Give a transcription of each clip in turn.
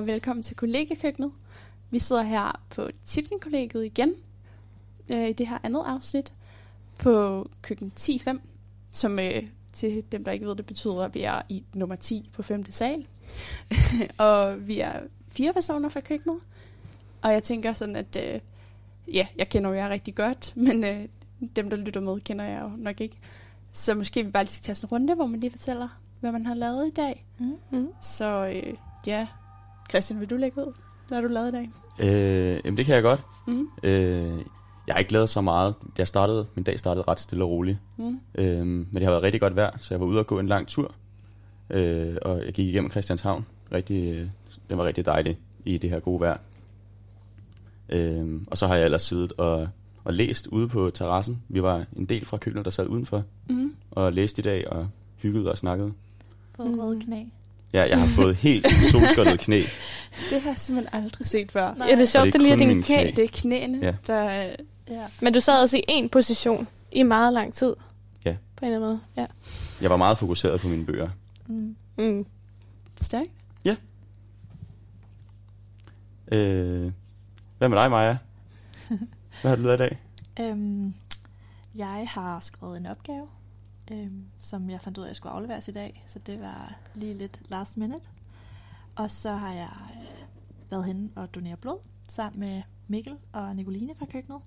og velkommen til kollegekøkkenet. Vi sidder her på Titlen-kollegiet igen øh, i det her andet afsnit på køkken 10.5, som øh, til dem, der ikke ved det, betyder, at vi er i nummer 10 på 5. sal. og vi er fire personer fra køkkenet. Og jeg tænker sådan, at øh, ja, jeg kender jo jer rigtig godt, men øh, dem, der lytter med, kender jeg jo nok ikke. Så måske vi bare lige skal tage sådan en runde, hvor man lige fortæller, hvad man har lavet i dag. Mm. Så øh, ja, Christian, vil du lægge ud? Hvad har du lavet i dag? Øh, jamen det kan jeg godt. Mm. Øh, jeg har ikke lavet så meget. Jeg startede, min dag startede ret stille og roligt. Mm. Øh, men det har været rigtig godt vejr, så jeg var ude og gå en lang tur. Øh, og jeg gik igennem Christianshavn. Rigtig, øh, det var rigtig dejligt i det her gode vejr. Øh, og så har jeg ellers siddet og, og læst ude på terrassen. Vi var en del fra køkkenet, der sad udenfor Mm. og læste i dag og hyggede og snakkede. Fået Mm. røde knæ. Ja, jeg har fået helt solskoldet knæ. Det har jeg simpelthen aldrig set før. Nej. Ja, det er sjovt, det det lige er din knæ. knæ. Det er knæene, Ja. der er... Ja. Men du sad også i en position i meget lang tid. Ja. På en eller anden måde. Ja. Jeg var meget fokuseret på mine bøger. Mm. Mm. stærkt. Øh, hvad med dig, Maja? Hvad har du lavet i dag? Øhm, jeg har skrevet en opgave, øhm, som jeg fandt ud af, at jeg skulle afleveres i dag. Så det var lige lidt last minute. Og så har jeg øh, været henne og donere blod sammen med Mikkel og Nicoline fra køkkenet.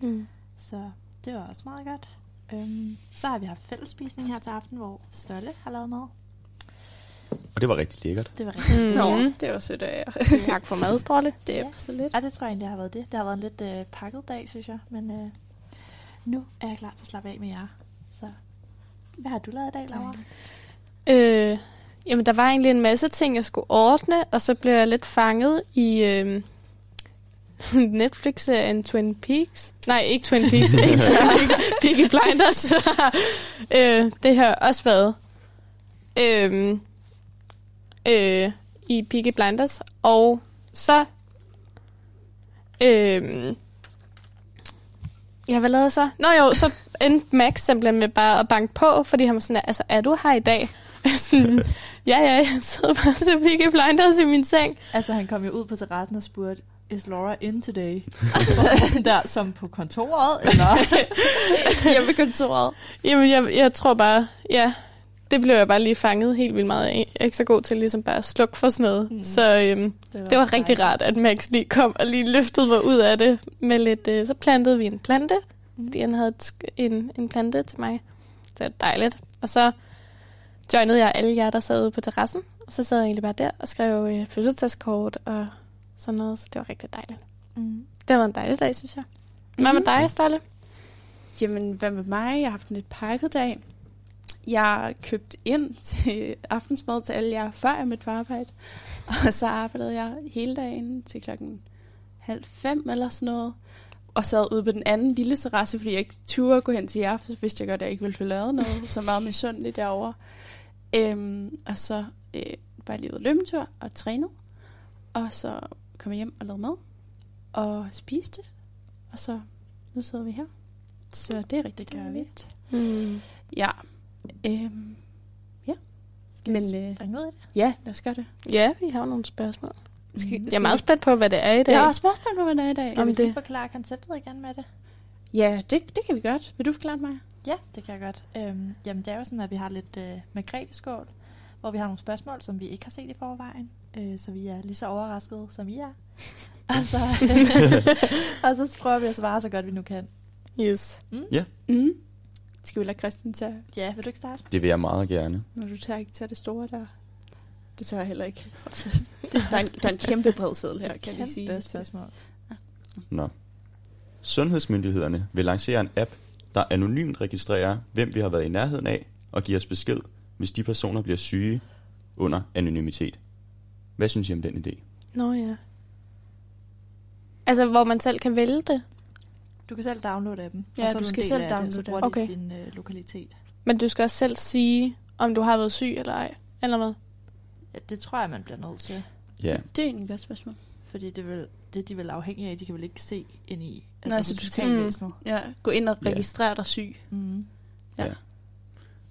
Mm. Så det var også meget godt. Øhm, så har vi haft fællesspisning her til aften, hvor Stolle har lavet mad. Og det var rigtig lækkert. Det var rigtig Mm. Nå, det var sødt af jer. Tak for mad, Stråle. Det er Ja. så lidt. Ja, det tror jeg egentlig har været det. Det har været en lidt øh, pakket dag, synes jeg. Men øh, nu er jeg klar til at slappe af med jer. Hvad har du lavet i dag, Laura? Øh, jamen, der var egentlig en masse ting, jeg skulle ordne, og så blev jeg lidt fanget i øh, Netflix-serien Twin Peaks. Nej, ikke Twin Peaks, ikke Twin Peaks, Peaky Blinders. øh, det har også været øh, øh, i Peaky Blinders. Og så... Øh, Ja, hvad lavede jeg så? Nå jo, så endte Max simpelthen med bare at banke på, fordi han var sådan, altså, er du her i dag? sådan, ja, ja, jeg sidder bare til Peaky Blinders i min seng. Altså, han kom jo ud på terrassen og spurgte, is Laura in today? der som på kontoret, eller? Hjemme ved kontoret. Jamen, jeg, jeg tror bare, ja, det blev jeg bare lige fanget helt vildt meget af. Jeg er ikke så god til ligesom bare at slukke for sådan noget. Mm. Så øhm, det var rigtig rart, at Max lige kom og lige løftede mig ud af det. Med lidt, øh, så plantede vi en plante, Mm. fordi han havde en, en plante til mig. Det var dejligt. Og så joinede jeg alle jer, der sad ude på terrassen. Og så sad jeg egentlig bare der og skrev øh, fødselsdagskort og sådan noget. Så det var rigtig dejligt. Mm. Det var en dejlig dag, synes jeg. Hvad med Mhm. dig, Stolle? Jamen, hvad med mig? Jeg har haft en lidt pakket dag. Jeg købte ind til aftensmad til alle jer, før jeg mødte på arbejde. Og så arbejdede jeg hele dagen til klokken halv fem eller sådan noget. Og sad ude på den anden lille terrasse, fordi jeg ikke turde gå hen til jer, for så vidste jeg godt, at jeg ikke ville få lavet noget. Så meget misundeligt derovre. Øhm, og så øh, var jeg lige ude og løbe en tur og trænet. Og så kom jeg hjem og lavede mad. Og spiste. Og så nu sidder vi her. Så det er rigtig dejligt. Mm. Ja. Øhm, Skal Men, vi øh, springe ud i det? ja, lad os gøre det. Ja, vi har nogle spørgsmål. Skal, Mhm. Jeg er meget spændt på, hvad det er i dag. Jeg er også meget spændt på, hvad der er i dag. Skal Om vi lige det. forklare konceptet igen med det? Ja, det, det kan vi godt. Vil du forklare det mig? Ja, det kan jeg godt. Øhm, jamen, det er jo sådan, at vi har lidt øh, margrethe-skål, hvor vi har nogle spørgsmål, som vi ikke har set i forvejen. Øh, så vi er lige så overraskede, som I er. og, så, og så prøver vi at svare så godt, vi nu kan. Yes. Mm. Skal vi lade Christian tage, Ja, vil du ikke starte? Det vil jeg meget gerne. når du tager, ikke tager det store der? Det tør jeg heller ikke. der, er en, der er en kæmpe bred seddel her, kan vi sige. Kæmpe spørgsmål. Nå. Sundhedsmyndighederne vil lancere en app, der anonymt registrerer, hvem vi har været i nærheden af, og giver os besked, hvis de personer bliver syge under anonymitet. Hvad synes I om den idé? Nå ja. Altså, hvor man selv kan vælge det. Du kan selv downloade appen. Ja, og så du skal selv af det, downloade så bruger Okay. din øh, lokalitet. Men du skal også selv sige, om du har været syg eller ej. Eller hvad? Ja, det tror jeg, man bliver nødt til. Ja, Det er egentlig et godt spørgsmål. Fordi det, vil, det de vel afhængige af, de kan vel ikke se ind i Nej, altså så du skal- hospitalvæsenet. Ja, gå ind og Ja. registrere dig syg. Mm. Ja.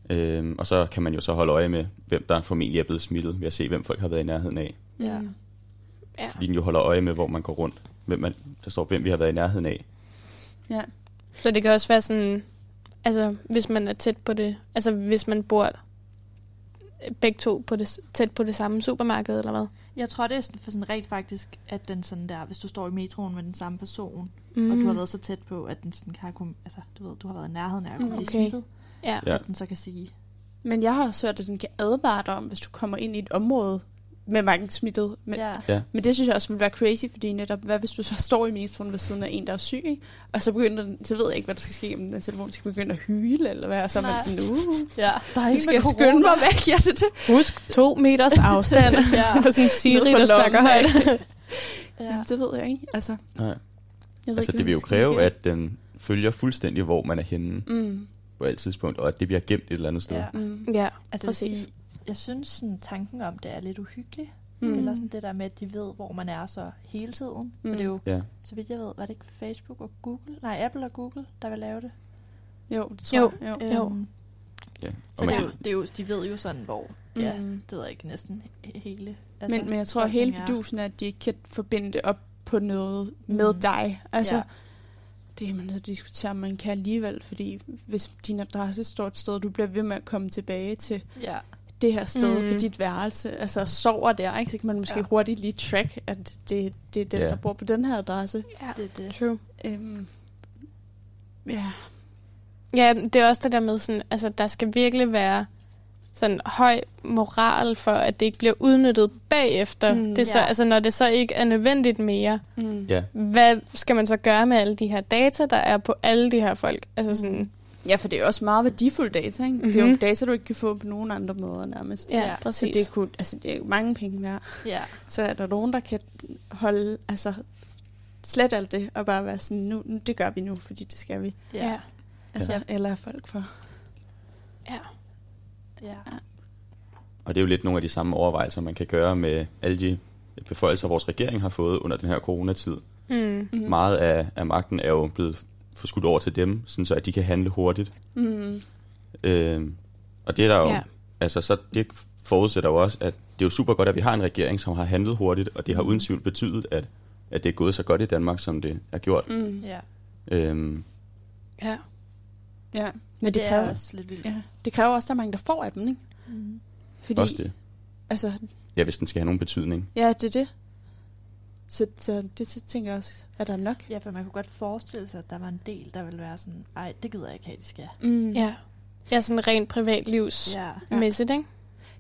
øhm, og så kan man jo så holde øje med, hvem der formentlig er blevet smittet, ved at se, hvem folk har været i nærheden af. Ja. Mm. Ja. Fordi den jo holder øje med, hvor man går rundt. Hvem man, der står, hvem vi har været i nærheden af. Ja. Så det kan også være sådan, altså hvis man er tæt på det, altså hvis man bor begge to på det, tæt på det samme supermarked, eller hvad? Jeg tror, det er sådan, for sådan rent faktisk, at den sådan der, hvis du står i metroen med den samme person, Mm. og du har været så tæt på, at den sådan kan kunne, altså du ved, du har været i nærheden af at kunne Mm, blive okay. smittet, Ja. Ja. at den så kan sige, Men jeg har også hørt, at den kan advare dig om, hvis du kommer ind i et område med mange smittet. Men, ja, Ja. men det synes jeg også ville være crazy, fordi netop, hvad hvis du så står i metroen ved siden af en, der er syg, ikke? og så begynder den, så ved jeg ikke, hvad der skal ske, om den telefon skal begynde at hyle, eller hvad, og så er man Nej. sådan, uh, ja. Der er ikke skal jeg skynde mig væk, ja, det det. Husk to meters afstand. Ja. Og sådan Siri, der snakker højt. Ja. Ja. Det ved jeg ikke, altså. Nej. Jeg ved Altså, ikke, det vil jo kræve, at den følger fuldstændig, hvor man er henne. Mm, på et tidspunkt, og at det bliver gemt et eller andet sted. Ja. mm, Ja, Altså, præcis. sige, jeg synes, sådan, tanken om det er lidt uhyggelig. mm. Eller sådan det der med, at de ved, hvor man er så hele tiden. Mm. For det er jo, Ja. så vidt jeg ved, var det ikke Facebook og Google? Nej, Apple og Google, der vil lave det. Jo, det tror Jo. jeg. Jo. Jo. Øhm, ja. så Og man, det er, jo, det er jo, de ved jo sådan, hvor, ja, Mm. det ved jeg ikke, næsten he- hele. Altså, Men, men jeg tror, at hele fidusen er, at de ikke kan forbinde det op på noget med Mm. dig. Altså, Ja. det kan man så diskutere, om man kan alligevel, fordi hvis din adresse står et sted, du bliver ved med at komme tilbage til Ja, det her sted Mm. mm. på dit værelse, altså sover der, ikke? så kan man måske Ja. hurtigt lige track, at det, det er den, Ja. der bor på den her adresse. Ja, det er det. true. Øhm, ja, Ja, det er også det der med sådan, altså der skal virkelig være sådan høj moral for, at det ikke bliver udnyttet bagefter. Mm, det er så, ja. altså når det så ikke er nødvendigt mere, mm. ja. hvad skal man så gøre med alle de her data, der er på alle de her folk? Altså sådan, ja, for det er også meget værdifuld data. Ikke? Mm-hmm. Det er jo Mhm. data, du ikke kan få på nogen andre måder nærmest. ja, Ja, ja Så præcis. det, kunne, altså, det er jo mange penge værd. Ja, Så er der nogen, der kan holde, altså slet alt det, og bare være sådan, nu, nu det gør vi nu, fordi det skal vi. ja, ja. Altså, Ja. ja. eller er folk for. ja. ja. Og det er jo lidt nogle af de samme overvejelser, man kan gøre med alle de beføjelser, vores regering har fået under den her coronatid. Mm. Mm. Meget af, af magten er jo blevet forskudt over til dem, sådan så at de kan handle hurtigt. Mm. Øh, og det er der jo, Ja. altså så det forudsætter jo også, at det er jo super godt, at vi har en regering, som har handlet hurtigt, og det har uden tvivl betydet, at, at det er gået så godt i Danmark, som det er gjort. Mm. ja. Øh, ja. Ja, men Det, det, det er kræver, også lidt vildt. ja, det kræver også, at der er mange, der får af dem, ikke? Mm. Fordi, også det. altså, Ja, hvis den skal have nogen betydning. ja, det er det. Så, så det så tænker jeg også, er der nok? Ja, for man kunne godt forestille sig, at der var en del, der ville være sådan, ej, det gider jeg ikke have, de skal. Mm. Ja. Ja, sådan rent privatlivsmæssigt, Ja. ikke?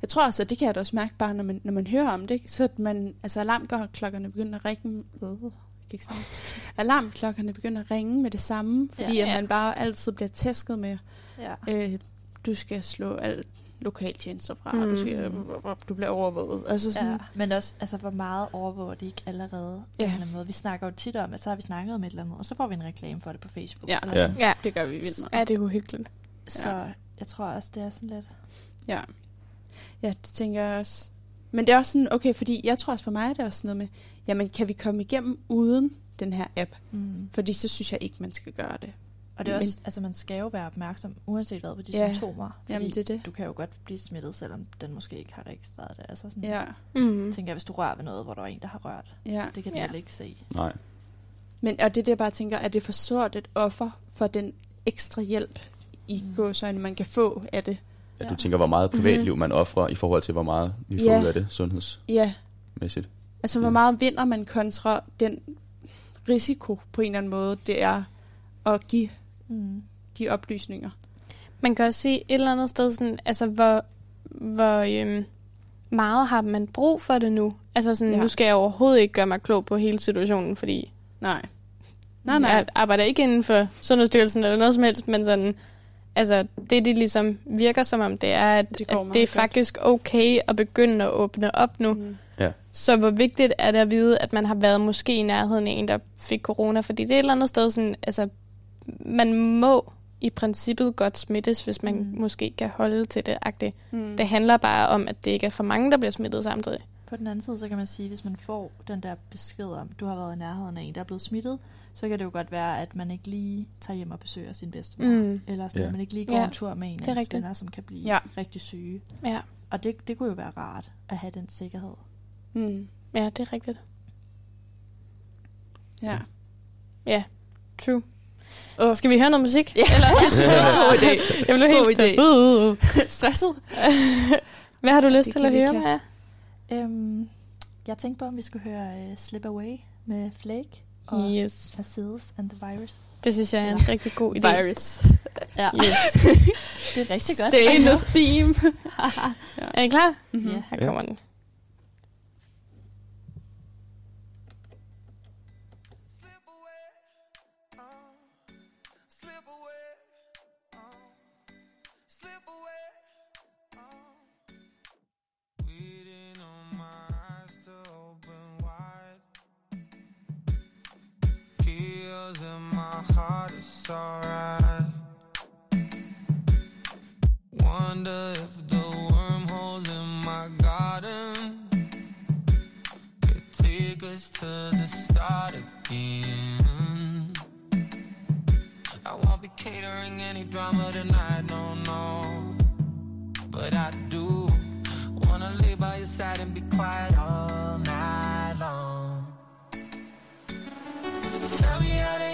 Jeg tror også, at det kan jeg da også mærke bare, når man, når man hører om det. ikke? Så at man, altså alarmklokkerne begynder at ringe. Øh, jeg kan ikke sige. Alarmklokkerne begynder at ringe med det samme, fordi ja. Ja. at man bare altid bliver tæsket med, Ja. øh, du skal slå alt lokaltjenester fra, Mm. mm. du, skal, du bliver overvåget. Altså sådan, Ja, men også, altså, hvor meget overvåger de ikke allerede på Ja. en eller anden måde. Vi snakker jo tit om, at så har vi snakket om et eller andet, og så får vi en reklame for det på Facebook. Ja. Eller Ja. sådan. Ja. det gør vi vildt meget. Ja, det er uhyggeligt. Så jeg tror også, det er sådan lidt... Ja. ja, det tænker jeg også. Men det er også sådan, okay, fordi jeg tror også for mig, er det også sådan noget med, jamen kan vi komme igennem uden den her app? Mm. Fordi så synes jeg ikke, man skal gøre det. Og det er Men- også, altså man skal jo være opmærksom, uanset hvad, på de Ja. symptomer. Fordi Jamen, det er det. Du kan jo godt blive smittet, selvom den måske ikke har registreret det. Altså sådan, Ja, Mm. tænker jeg, hvis du rører ved noget, hvor der er en, der har rørt. ja. Det kan de Ja. ikke se. Nej. Men, og det er det, jeg bare tænker, at det er for sort et offer for den ekstra hjælp i Mm. mm. gåsøjne, man kan få af det. At Ja. du tænker, hvor meget privatliv man offrer i forhold til, hvor meget vi får Ja. ud af det sundhedsmæssigt. Ja, altså hvor Ja. meget vinder man kontra den risiko på en eller anden måde, det er at give Mm. de oplysninger. Man kan også sige et eller andet sted, sådan, altså hvor, hvor øhm, meget har man brug for det nu? Altså sådan, ja. Ja. nu skal jeg overhovedet ikke gøre mig klog på hele situationen, fordi Nej. Nej, nej. jeg arbejder ikke inden for Sundhedsstyrelsen eller noget som helst, men sådan, altså det det ligesom virker som om, det er, at Det at det er godt. faktisk okay at begynde at åbne op nu. Mm. Så hvor vigtigt er det at vide, at man har været måske i nærheden af en, der fik corona? Fordi det er et eller andet sted sådan, altså, man må i princippet godt smittes, hvis man Mm. måske kan holde til det. -agtigt. Mm. Det handler bare om, at det ikke er for mange, der bliver smittet samtidig. På den anden side, så kan man sige, hvis man får den der besked om, du har været i nærheden af en, der er blevet smittet, så kan det jo godt være, at man ikke lige tager hjem og besøger sin bedstemor. Mm. Eller sådan, Ja. at man ikke lige går Ja, en tur med en af ens venner, som kan blive Ja. rigtig syge. Ja, Og det, det kunne jo være rart at have den sikkerhed. Mm. ja det er rigtigt. Ja. Ja, true. Åh. Skal vi høre noget musik? Ja. Eller? God idé. Jeg blev helt stødt. Uh, uh, uh. Stresset. Hvad har du lyst Det til at høre. Maja? Øhm, jeg tænkte på, om vi skulle høre uh, Slip Away med Flake og Yes. Mercedes and the Virus. Det synes jeg er en rigtig god idé. Virus. Ja, Yes. det er rigtig godt. Stay in the theme. Er I klar? Mhm. Ja. Her Ja. kommer den. In my heart, it's alright. Wonder if the wormholes in my garden could take us to the start again. I won't be catering any drama tonight, no, no. But I do wanna lay by your side and be quiet all night long. Tell me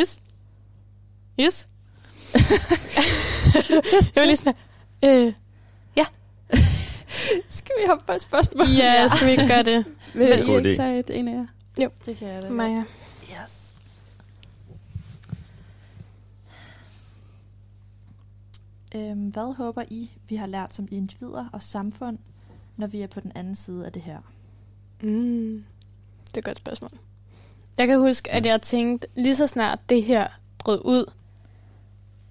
Yes. Yes. jeg var lige sådan, øh, Skal vi hoppe på et spørgsmål? ja, skal vi ikke gøre det? Vil I god ikke idé. tage et, en af jer? Det kan jeg da. Maja. Yes. Øhm, hvad håber I, vi har lært som individer og samfund, når vi er på den anden side af det her? Mm, det er et godt spørgsmål. Jeg kan huske, at jeg tænkte, lige så snart det her brød ud,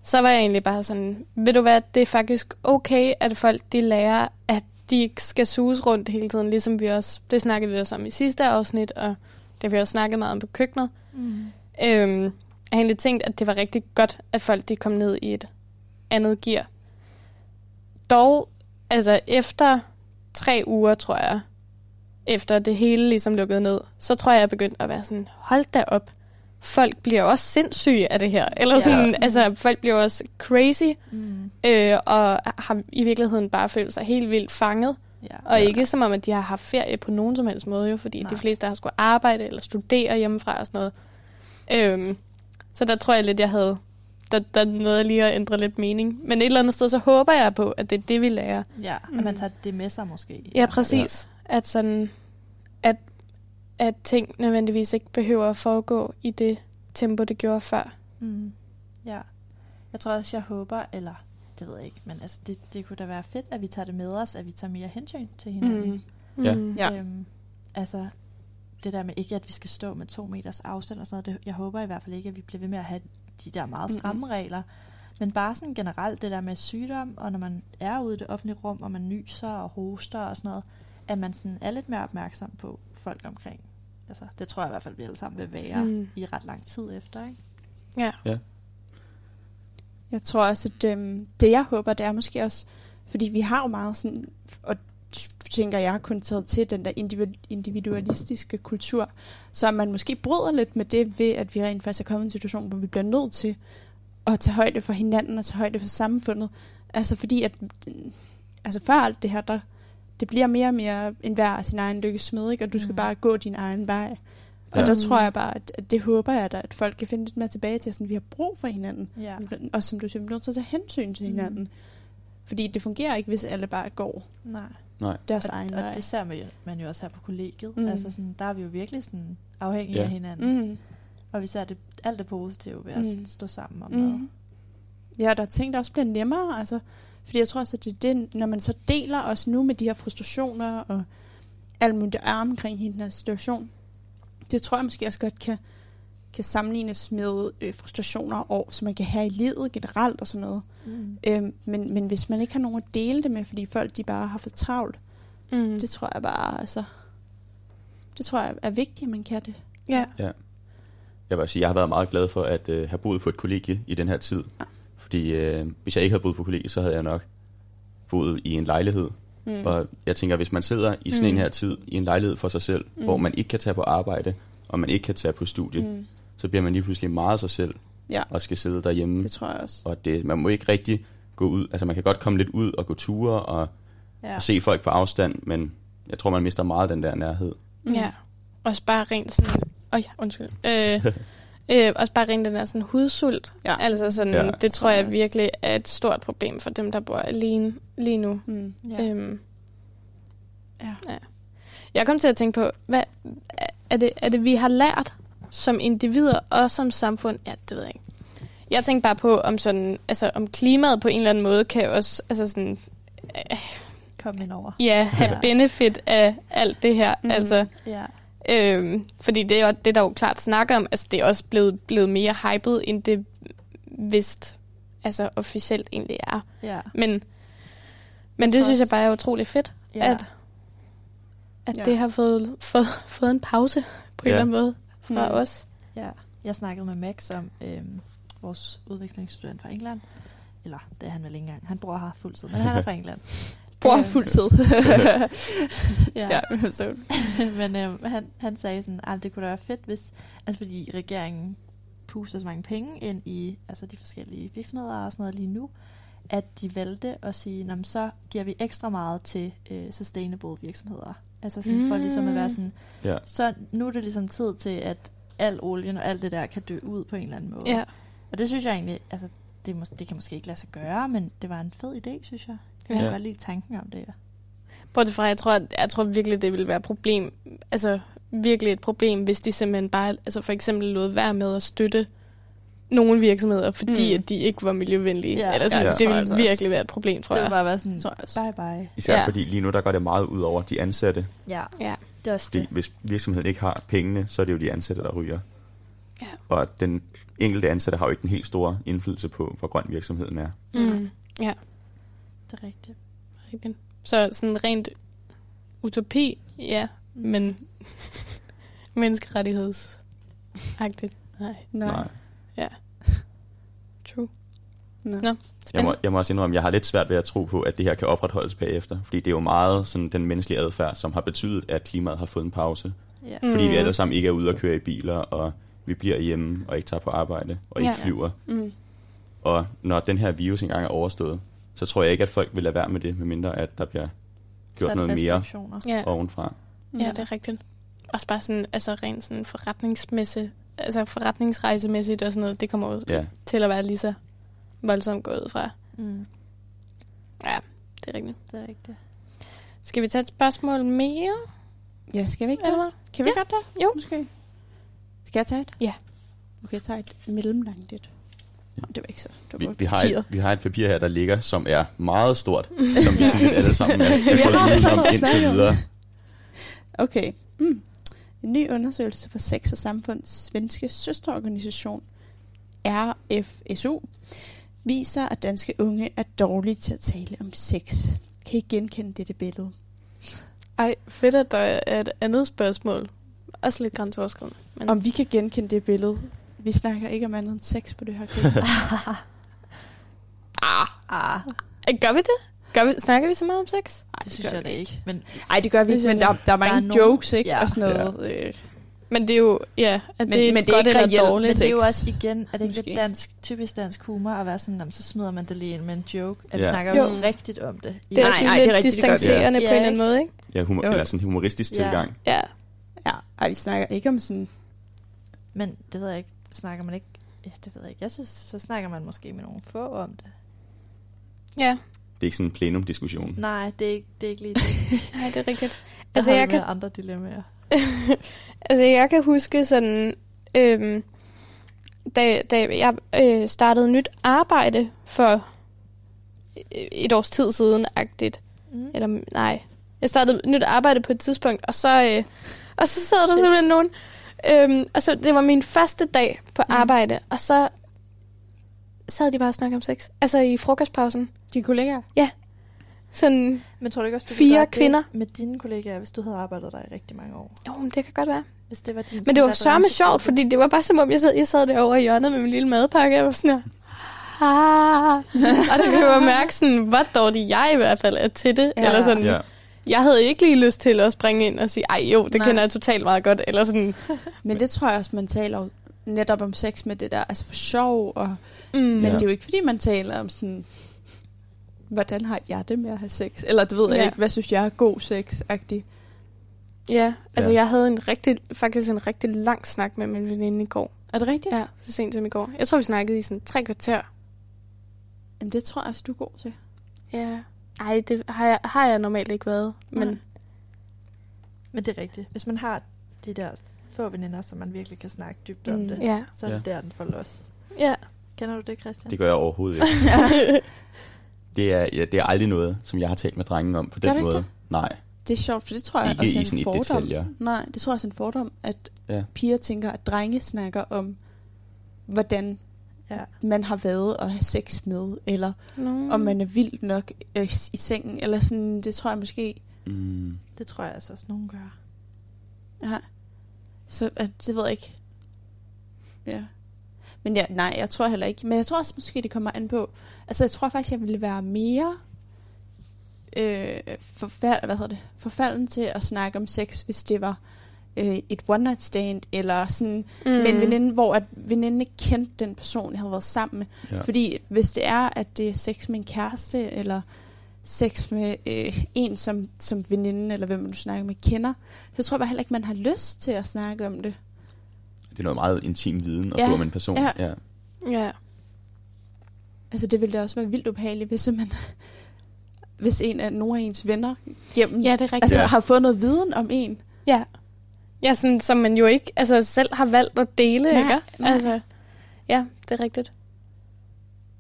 så var jeg egentlig bare sådan, ved du hvad, det er faktisk okay, at folk de lærer, at de ikke skal suges rundt hele tiden, ligesom vi også, det snakkede vi også om i sidste afsnit, og det har vi også snakket meget om på køkkenet. Mm. Øhm, jeg har egentlig tænkt, at det var rigtig godt, at folk de kom ned i et andet gear. Dog, altså efter tre uger, tror jeg, efter det hele ligesom lukkede ned, så tror jeg, jeg er begyndt at være sådan, hold da op, folk bliver også sindssyge af det her. Eller Ja. sådan, altså folk bliver også crazy, Mm. øh, og har i virkeligheden bare følt sig helt vildt fanget. Ja. Og ikke som om, at de har haft ferie på nogen som helst måde, jo, fordi Nej. De fleste har skulle arbejde eller studere hjemmefra og sådan noget. Øhm, så der tror jeg lidt, jeg havde der, der nåede lige at ændre lidt mening. Men et eller andet sted, så håber jeg på, at det er det, vi lærer. Ja, at Mm. man tager det med sig måske. Ja, præcis. At sådan, at, at ting nødvendigvis ikke behøver at foregå i det tempo, det gjorde før. Mm. Ja. Jeg tror også, jeg håber, eller det ved jeg ikke, men altså, det, det kunne da være fedt, at vi tager det med os, at vi tager mere hensyn til hinanden. Mm. Ja. Mm. Ja. Øhm, altså, det der med ikke, at vi skal stå med to meters afstand og sådan noget, det, jeg håber i hvert fald ikke, at vi bliver ved med at have de der meget stramme mm. regler. Men bare sådan generelt det der med sygdom, og når man er ude i det offentlige rum, og man nyser og hoster og sådan noget, at man sådan er lidt mere opmærksom på folk omkring. Altså, det tror jeg i hvert fald, vi alle sammen vil være Mm. i ret lang tid efter, ikke? Ja. Jeg tror også, at øhm, det jeg håber, det er måske også, fordi vi har jo meget sådan, og tænker, jeg kun taget til den der individu- individualistiske kultur, så man måske bryder lidt med det ved, at vi rent faktisk er kommet i en situation, hvor vi bliver nødt til at tage højde for hinanden og tage højde for samfundet. Altså fordi, at altså før alt det her, der, det bliver mere og mere en hver af sin egen lykkes smed, ikke? og du skal Mhm. bare gå din egen vej. Og Ja. der tror jeg bare, at, at det håber jeg da, at folk kan finde lidt mere tilbage til, sådan, vi har brug for hinanden. Ja. Og som du siger, vi er nødt til at tage hensyn til hinanden. Mm. Fordi det fungerer ikke, hvis alle bare går Nej. Nej. deres Og, egen og vej. det ser man jo, man jo også her på kollegiet. Mm. Mm. Altså sådan, der er vi jo virkelig sådan afhængige Ja. af hinanden. Mm. Og vi ser det, alt det positive ved at Mm. mm. stå sammen om noget. Ja, der er ting, der også bliver nemmere. Altså, fordi jeg tror også, at det er det, når man så deler os nu med de her frustrationer og alt muligt der er omkring hele den her situation, det tror jeg måske også godt kan, kan sammenlignes med øh, frustrationer og som man kan have i livet generelt og sådan noget. Mm. Øhm, men, men hvis man ikke har nogen at dele det med, fordi folk de bare har for travlt, Mm. det tror jeg bare, altså, det tror jeg er vigtigt, at man kan det. ja. Jeg vil sige, jeg har været meget glad for at øh, have boet på et kollegie i den her tid. Fordi øh, hvis jeg ikke havde boet på kollegie, så havde jeg nok boet i en lejlighed. Mm. Og jeg tænker, hvis man sidder i sådan Mm. en her tid i en lejlighed for sig selv, Mm. hvor man ikke kan tage på arbejde, og man ikke kan tage på studie, Mm. så bliver man lige pludselig meget sig selv Ja, og skal sidde derhjemme. det tror jeg også. Og det, man må ikke rigtig gå ud. Altså man kan godt komme lidt ud og gå ture og, Ja. og se folk på afstand, men jeg tror, man mister meget den der nærhed. Mm. Ja. Også bare rent sådan... Øj, undskyld. Øh, øh, også bare rent den der sådan hudsult. Ja. Altså sådan, Ja. ja, det tror jeg virkelig er et stort problem for dem, der bor alene lige nu. Mm. Ja. Øhm, Ja. jeg kom til at tænke på, hvad er det, er det vi har lært som individer og som samfund? Ja, det ved jeg ikke. Jeg tænkte bare på, om, sådan, altså, om klimaet på en eller anden måde kan også altså sådan, Kom ind over. ja, have Ja. benefit af alt det her. Mm. Altså, Ja. Øhm, fordi det er jo det, der jo klart snakker om. Altså, det er også blevet, blevet mere hyped, end det vist altså, officielt egentlig er. Ja. Men, men det synes jeg bare er utrolig fedt, ja. at, at Ja. det har fået, fået, fået en pause på en Ja. eller anden måde fra Mm. os. Ja, jeg snakkede med Max om øhm, vores udviklingsstudent fra England. Eller, det er han vel ikke engang. Han bor her fuldtid, men han er fra England. Bror Øhm, fuld tid. Ja. ja, så. men øhm, han, han sagde sådan, at det kunne da være fedt, hvis... Altså fordi regeringen puster så mange penge ind i altså de forskellige virksomheder og sådan noget lige nu, at de valgte at sige, "Nå, men så giver vi ekstra meget til øh, sustainable virksomheder. Altså sådan for Mm. ligesom at være sådan, Ja. så nu er det ligesom tid til, at al olien og alt det der kan dø ud på en eller anden måde. Ja. Og det synes jeg egentlig, altså det, mås- det kan måske ikke lade sig gøre, men det var en fed idé, synes jeg. Jeg Ja. kan godt lide tanken om det. Bortset fra, jeg tror, at, jeg tror virkelig, det ville være et problem. Altså virkelig et problem, hvis de simpelthen bare, altså for eksempel lod være med at støtte nogle virksomheder, fordi Mm. at de ikke var miljøvenlige. Ja. Ja. Eller sådan, Ja, ja, det det ville altså også. virkelig være et problem, tror det jeg. ville bare være sådan, Tror jeg også. bye bye. Især ja. Ja. fordi lige nu, der går det meget ud over de ansatte. Ja, Ja. det er også Fordi det. hvis virksomheden ikke har pengene, så er det jo de ansatte, der ryger. Ja. Og den enkelte ansatte har jo ikke den helt store indflydelse på, hvor grøn virksomheden er. Mm. Ja. Det er rigtigt. Rigtigt. Så sådan rent utopi, ja, men menneskerettighedsagtigt. Nej, Nej. true. Nå. Nå, Jeg må, jeg må også indrømme, at jeg har lidt svært ved at tro på, at det her kan opretholdes bagefter. Fordi det er jo meget sådan, den menneskelige adfærd, som har betydet, at klimaet har fået en pause. Ja. Mm. Fordi vi alle sammen ikke er ude og køre i biler, og vi bliver hjemme og ikke tager på arbejde og ikke Ja. flyver. Mm. Og når den her virus engang er overstået, så tror jeg ikke, at folk vil lade være med det, medmindre at der bliver gjort Sat noget mere. Ja, ovenfra. ja, det er rigtigt. Også bare sådan, altså rent sådan forretningsmæssigt, altså forretningsrejsemæssigt og sådan noget, det kommer jo Ja. til at være lige så voldsomt gået fra. Mm, Ja, det er rigtigt. det er rigtigt. Skal vi tage et spørgsmål mere, Ja, skal vi ikke det? Kan vi Ja. godt det? Jo. Måske. Skal jeg tage et? Ja. Okay, jeg tager et mellemlangt et. Det var ikke så. Det var Vi, vi, har et, vi har et papir her, der ligger, som er meget stort, som vi sådan lidt alle sammen er, er Vi har gået sådan udenom noget at indtil videre. Okay. Mm. En ny undersøgelse fra Sex og Samfunds svenske søsterorganisation, RFSU, viser, at danske unge er dårlige til at tale om sex. Kan I genkende dette billede? Ej, fedt, at der er et andet spørgsmål. Også lidt grænseoverskridende. Men... Om vi kan genkende det billede. Vi snakker ikke om andet end sex på det her klip. Ah, Ah, gør vi det? Gør vi, snakker vi så meget om sex? det synes jeg da ikke. Men Nej, det gør vi ikke, men der, der er mange Der er nogen- jokes, ikke? Ja. Og sådan noget. Øh, Men det er jo, ja, at Men- det er men det er godt ikke eller dårligt. Men det er jo også igen, er det ikke Måske. lidt dansk, typisk dansk humor at være sådan, "Nå, men så smider man det lige ind med en joke. At vi Ja. snakker Jo. rigtigt om det. Det er Nej, sådan nej, lidt det er rigtigt, det gør vi. distancerende Ja. på en Ja, eller anden måde, ikke? Ja, humor, Jo. eller sådan en humoristisk Ja. tilgang. Ja. ja, ej, vi snakker ikke om sådan... Men det ved jeg ikke, snakker man ikke, ja, det ved jeg ikke. Jeg synes, så snakker man måske med nogle få om det. Ja, Det er ikke sådan en plenumdiskussion. Nej, det er ikke, det er ikke lige det. nej, det er rigtigt. Der Altså, har jeg kan, andre dilemmaer. altså, jeg kan huske sådan, øhm, da, da jeg øh, startede nyt arbejde for øh, et års tid siden, agtigt. Mm. Eller nej, jeg startede nyt arbejde på et tidspunkt, og så, øh, og så sad der simpelthen nogen, øhm, og så, det var min første dag på Mm. arbejde, og så sad de bare og snakkede om sex. Altså i frokostpausen. Dine kollegaer? Sådan, Men tror du ikke også, du Fire kvinder. det med dine kollegaer, hvis du havde arbejdet der i rigtig mange år? jo, men det kan godt være. Hvis det var din Men det var sørme sjovt, fordi det var bare som om, jeg sad, jeg sad derovre i hjørnet med min lille madpakke, og jeg var sådan her, ah. og der kunne jeg jo mærke sådan, hvor dårlig jeg i hvert fald er til det. Ja. Ja. Eller sådan, Ja. Jeg havde ikke lige lyst til at springe ind og sige, ej jo, det Nej. Kender jeg totalt meget godt. Eller sådan, Men det tror jeg også, man taler jo netop om sex med det der, altså for sjov, og, mm, men Ja. det er jo ikke fordi, man taler om sådan, hvordan har jeg det med at have sex? Eller du ved jeg Ja. ikke, hvad synes jeg er god sex-agtig? ja, altså Ja. jeg havde en rigtig, faktisk en rigtig lang snak med min veninde i går. Er det rigtigt? Ja, så sent som i går. Jeg tror, vi snakkede i sådan tre kvarter. Jamen, det tror jeg også, du er god til. Ja. Ej, det har jeg, har jeg normalt ikke været. Men Nej. Men det er rigtigt. Hvis man har de der få veninder, som man virkelig kan snakke dybt om Mm. det, ja. så er det der, den får los. Ja. Kender du det, Christian? Det gør jeg overhovedet ikke. Det er, ja, det er aldrig noget, som jeg har talt med drengen om på Gør den det måde. Nej, Det er sjovt, for det tror jeg ikke også er en sådan fordom. detaljer. Nej, det tror jeg også er en fordom, at Ja. piger tænker, at drenge snakker om, hvordan Ja. man har været at have sex med, eller No. mm. om man er vildt nok øh, i sengen, eller sådan, det tror jeg måske, Mm, Det tror jeg altså også, nogen gør. ja. Så at, det ved jeg ikke. Ja. Men ja, nej, jeg tror heller ikke. Men jeg tror også måske, det kommer an på. Altså, jeg tror faktisk, jeg ville være mere øh, forfald, hvad hedder det, forfalden til at snakke om sex, hvis det var øh, et one night stand, eller sådan mm. med en veninde, hvor at veninden ikke kendte den person, jeg havde været sammen med. ja. Fordi hvis det er, at det er sex med en kæreste, eller sex med øh, en, som, som veninde, eller hvem man nu snakker med, kender, så tror jeg bare heller ikke, man har lyst til at snakke om det. Det er noget meget intim viden at Ja. få om en person. Ja. Ja. Ja. Altså det ville da også være vildt ubehageligt, hvis man hvis en af nogle af ens venner gennem, ja, det er rigtigt. altså Ja. har fået noget viden om en. Ja. Ja, sådan, som man jo ikke altså, selv har valgt at dele, Nej, ikke? nej. Altså, ja, det er rigtigt.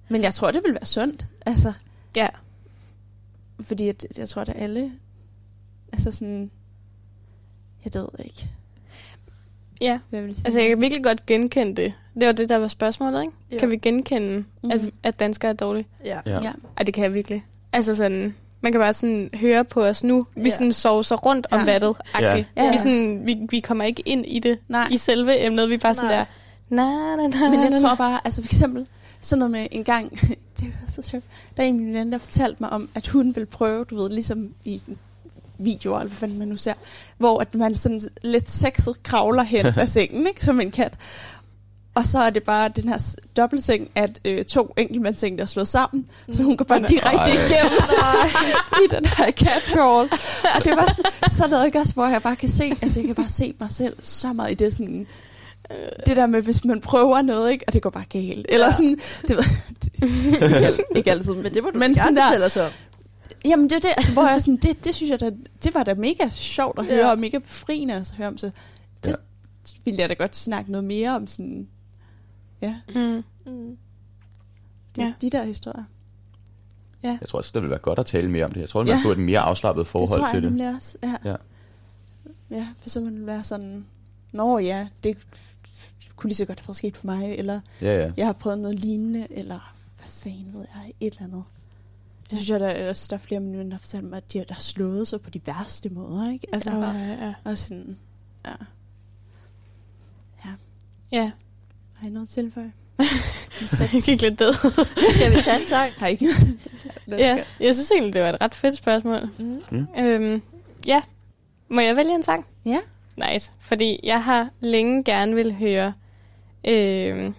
Men jeg tror, det vil være sundt. Altså, Ja. fordi at, jeg tror, at alle, altså sådan, jeg ved ikke, Ja, hvad vil jeg sige? altså jeg kan virkelig godt genkende det. Det var det, der var spørgsmålet, ikke? Jo. Kan vi genkende, Mhm. at, at danskere er dårlige? Ja. Ja. ja. Ej, det kan jeg virkelig. Altså sådan, man kan bare sådan høre på os nu. Vi Ja. sådan sover rundt om Ja. vattet. Ja. Ja. Vi, sådan, vi, vi kommer ikke ind i det, Nej. i selve emnet. Vi er bare sådan Nej. der, na, na, na, Men jeg tror bare, altså for eksempel, sådan noget med en gang, det var så sjovt, der er en af mine venner, der fortalte mig om, at hun vil prøve, du ved, ligesom i videoer, eller hvad fanden man nu ser, hvor at man sådan lidt sexet kravler hen af sengen, ikke, som en kat. Og så er det bare den her dobbeltseng, at øh, to enkeltmandsseng, der er slået sammen, så hun går bare Nej. direkte igennem i den her catcrawl. Og det var sådan, så noget ikke også, hvor jeg bare kan se, altså jeg kan bare se mig selv så meget i det sådan, det der med, hvis man prøver noget, ikke, og det går bare galt. Eller Ja. sådan, det, ved, ikke, al- ikke altid. Men det må du Men sådan gerne der- fortælle os om. Jamen det er det, altså, hvor jeg sådan, det, det synes jeg da, det var da mega sjovt at høre, Ja. og mega befriende at høre om, så det Ja. ville jeg da godt snakke noget mere om, sådan, ja, Mm. Mm. de, Ja. ja. de der historier. Jeg tror også, det vil være godt at tale mere om det. Jeg tror, man Ja. får et mere afslappet det forhold tror jeg til det. nemlig også, ja. Ja. Ja, for så man være sådan, nå ja, det kunne lige så godt have sket for mig, eller Ja, ja. jeg har prøvet noget lignende, eller hvad fanden ved jeg, et eller andet. Det synes jeg, der er også der er flere af mine venner, der har fortalt mig, at de har, der har slået sig på de værste måder, ikke? Altså, Oh, ja, ja. og sådan, ja. ja. Har I noget tilføje? Jeg gik lidt død. Skal vi tage en sang? Har I ikke? ja, jeg synes egentlig, det var et ret fedt spørgsmål. Mm. Øhm, ja. Må jeg vælge en sang? Ja. Nice. Fordi jeg har længe gerne vil høre øhm,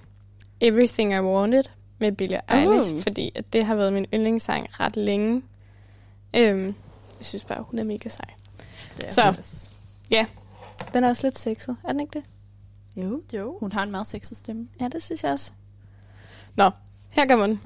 Everything I Wanted med Billie Oh. Eilish, fordi at det har været min yndlingssang ret længe. Øhm, jeg synes bare, hun er mega sej. Det er Så. også. Den er også lidt sexet, er den ikke det? Jo. Jo. Hun har en meget sexet stemme. Ja, det synes jeg også. Nå, her kommer den.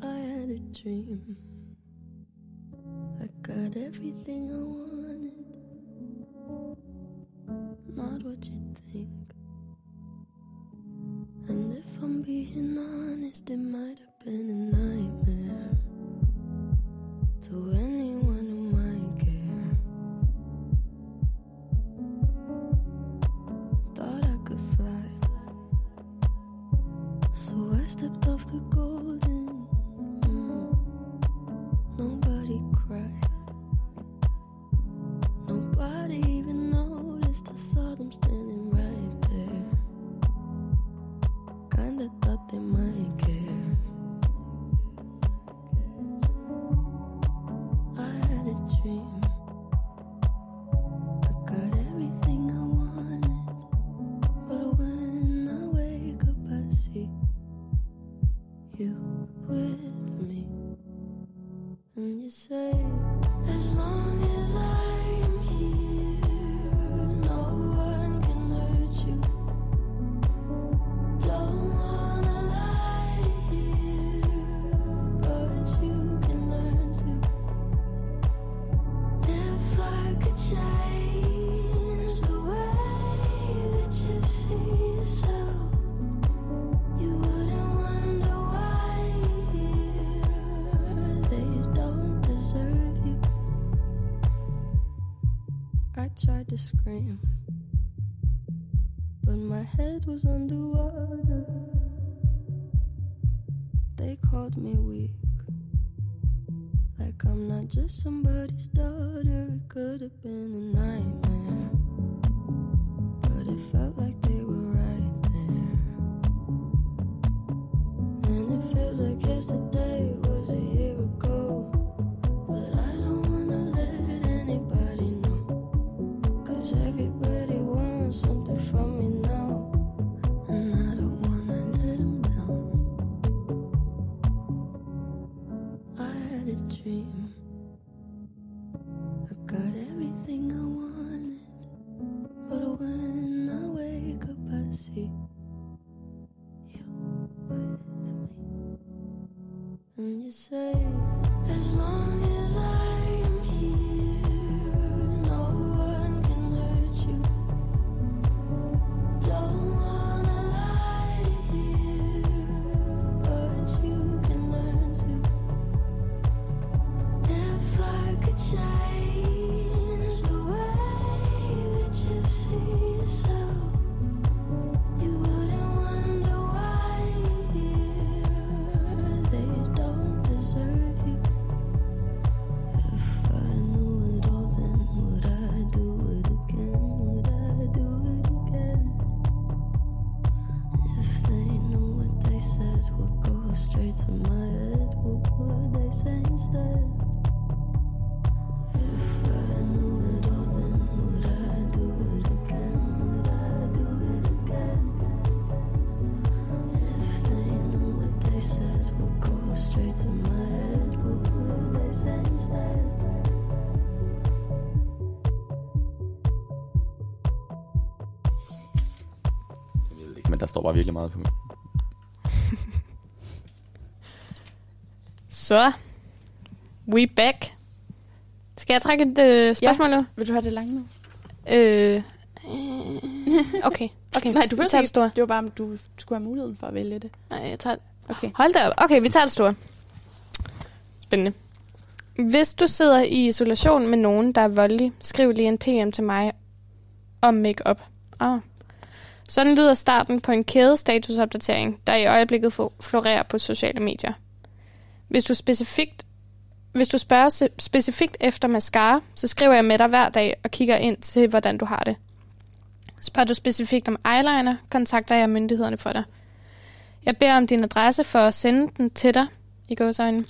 I had a dream. I got everything I wanted. Was underwater. They called me weak, like I'm not just somebody's bare virkelig meget på. Så, we back. Skal jeg trække et øh, spørgsmål nu? Vil du have det lange nu? Øh, øh, okay, okay. Nej, du vil tager det ikke. store. Det var bare, om du skulle have muligheden for at vælge det. Nej, jeg tager Okay. Hold da op. Okay, vi tager det store. Spændende. Hvis du sidder i isolation med nogen, der er voldelig, skriv lige en PM til mig om makeup. Ah. Sådan lyder starten på en kæde statusopdatering, der i øjeblikket florerer på sociale medier. Hvis du specifikt hvis du spørger specifikt efter mascara, så skriver jeg med dig hver dag og kigger ind til, hvordan du har det. Spørger du specifikt om eyeliner, kontakter jeg myndighederne for dig. Jeg beder om din adresse for at sende den til dig, i gåsøjne.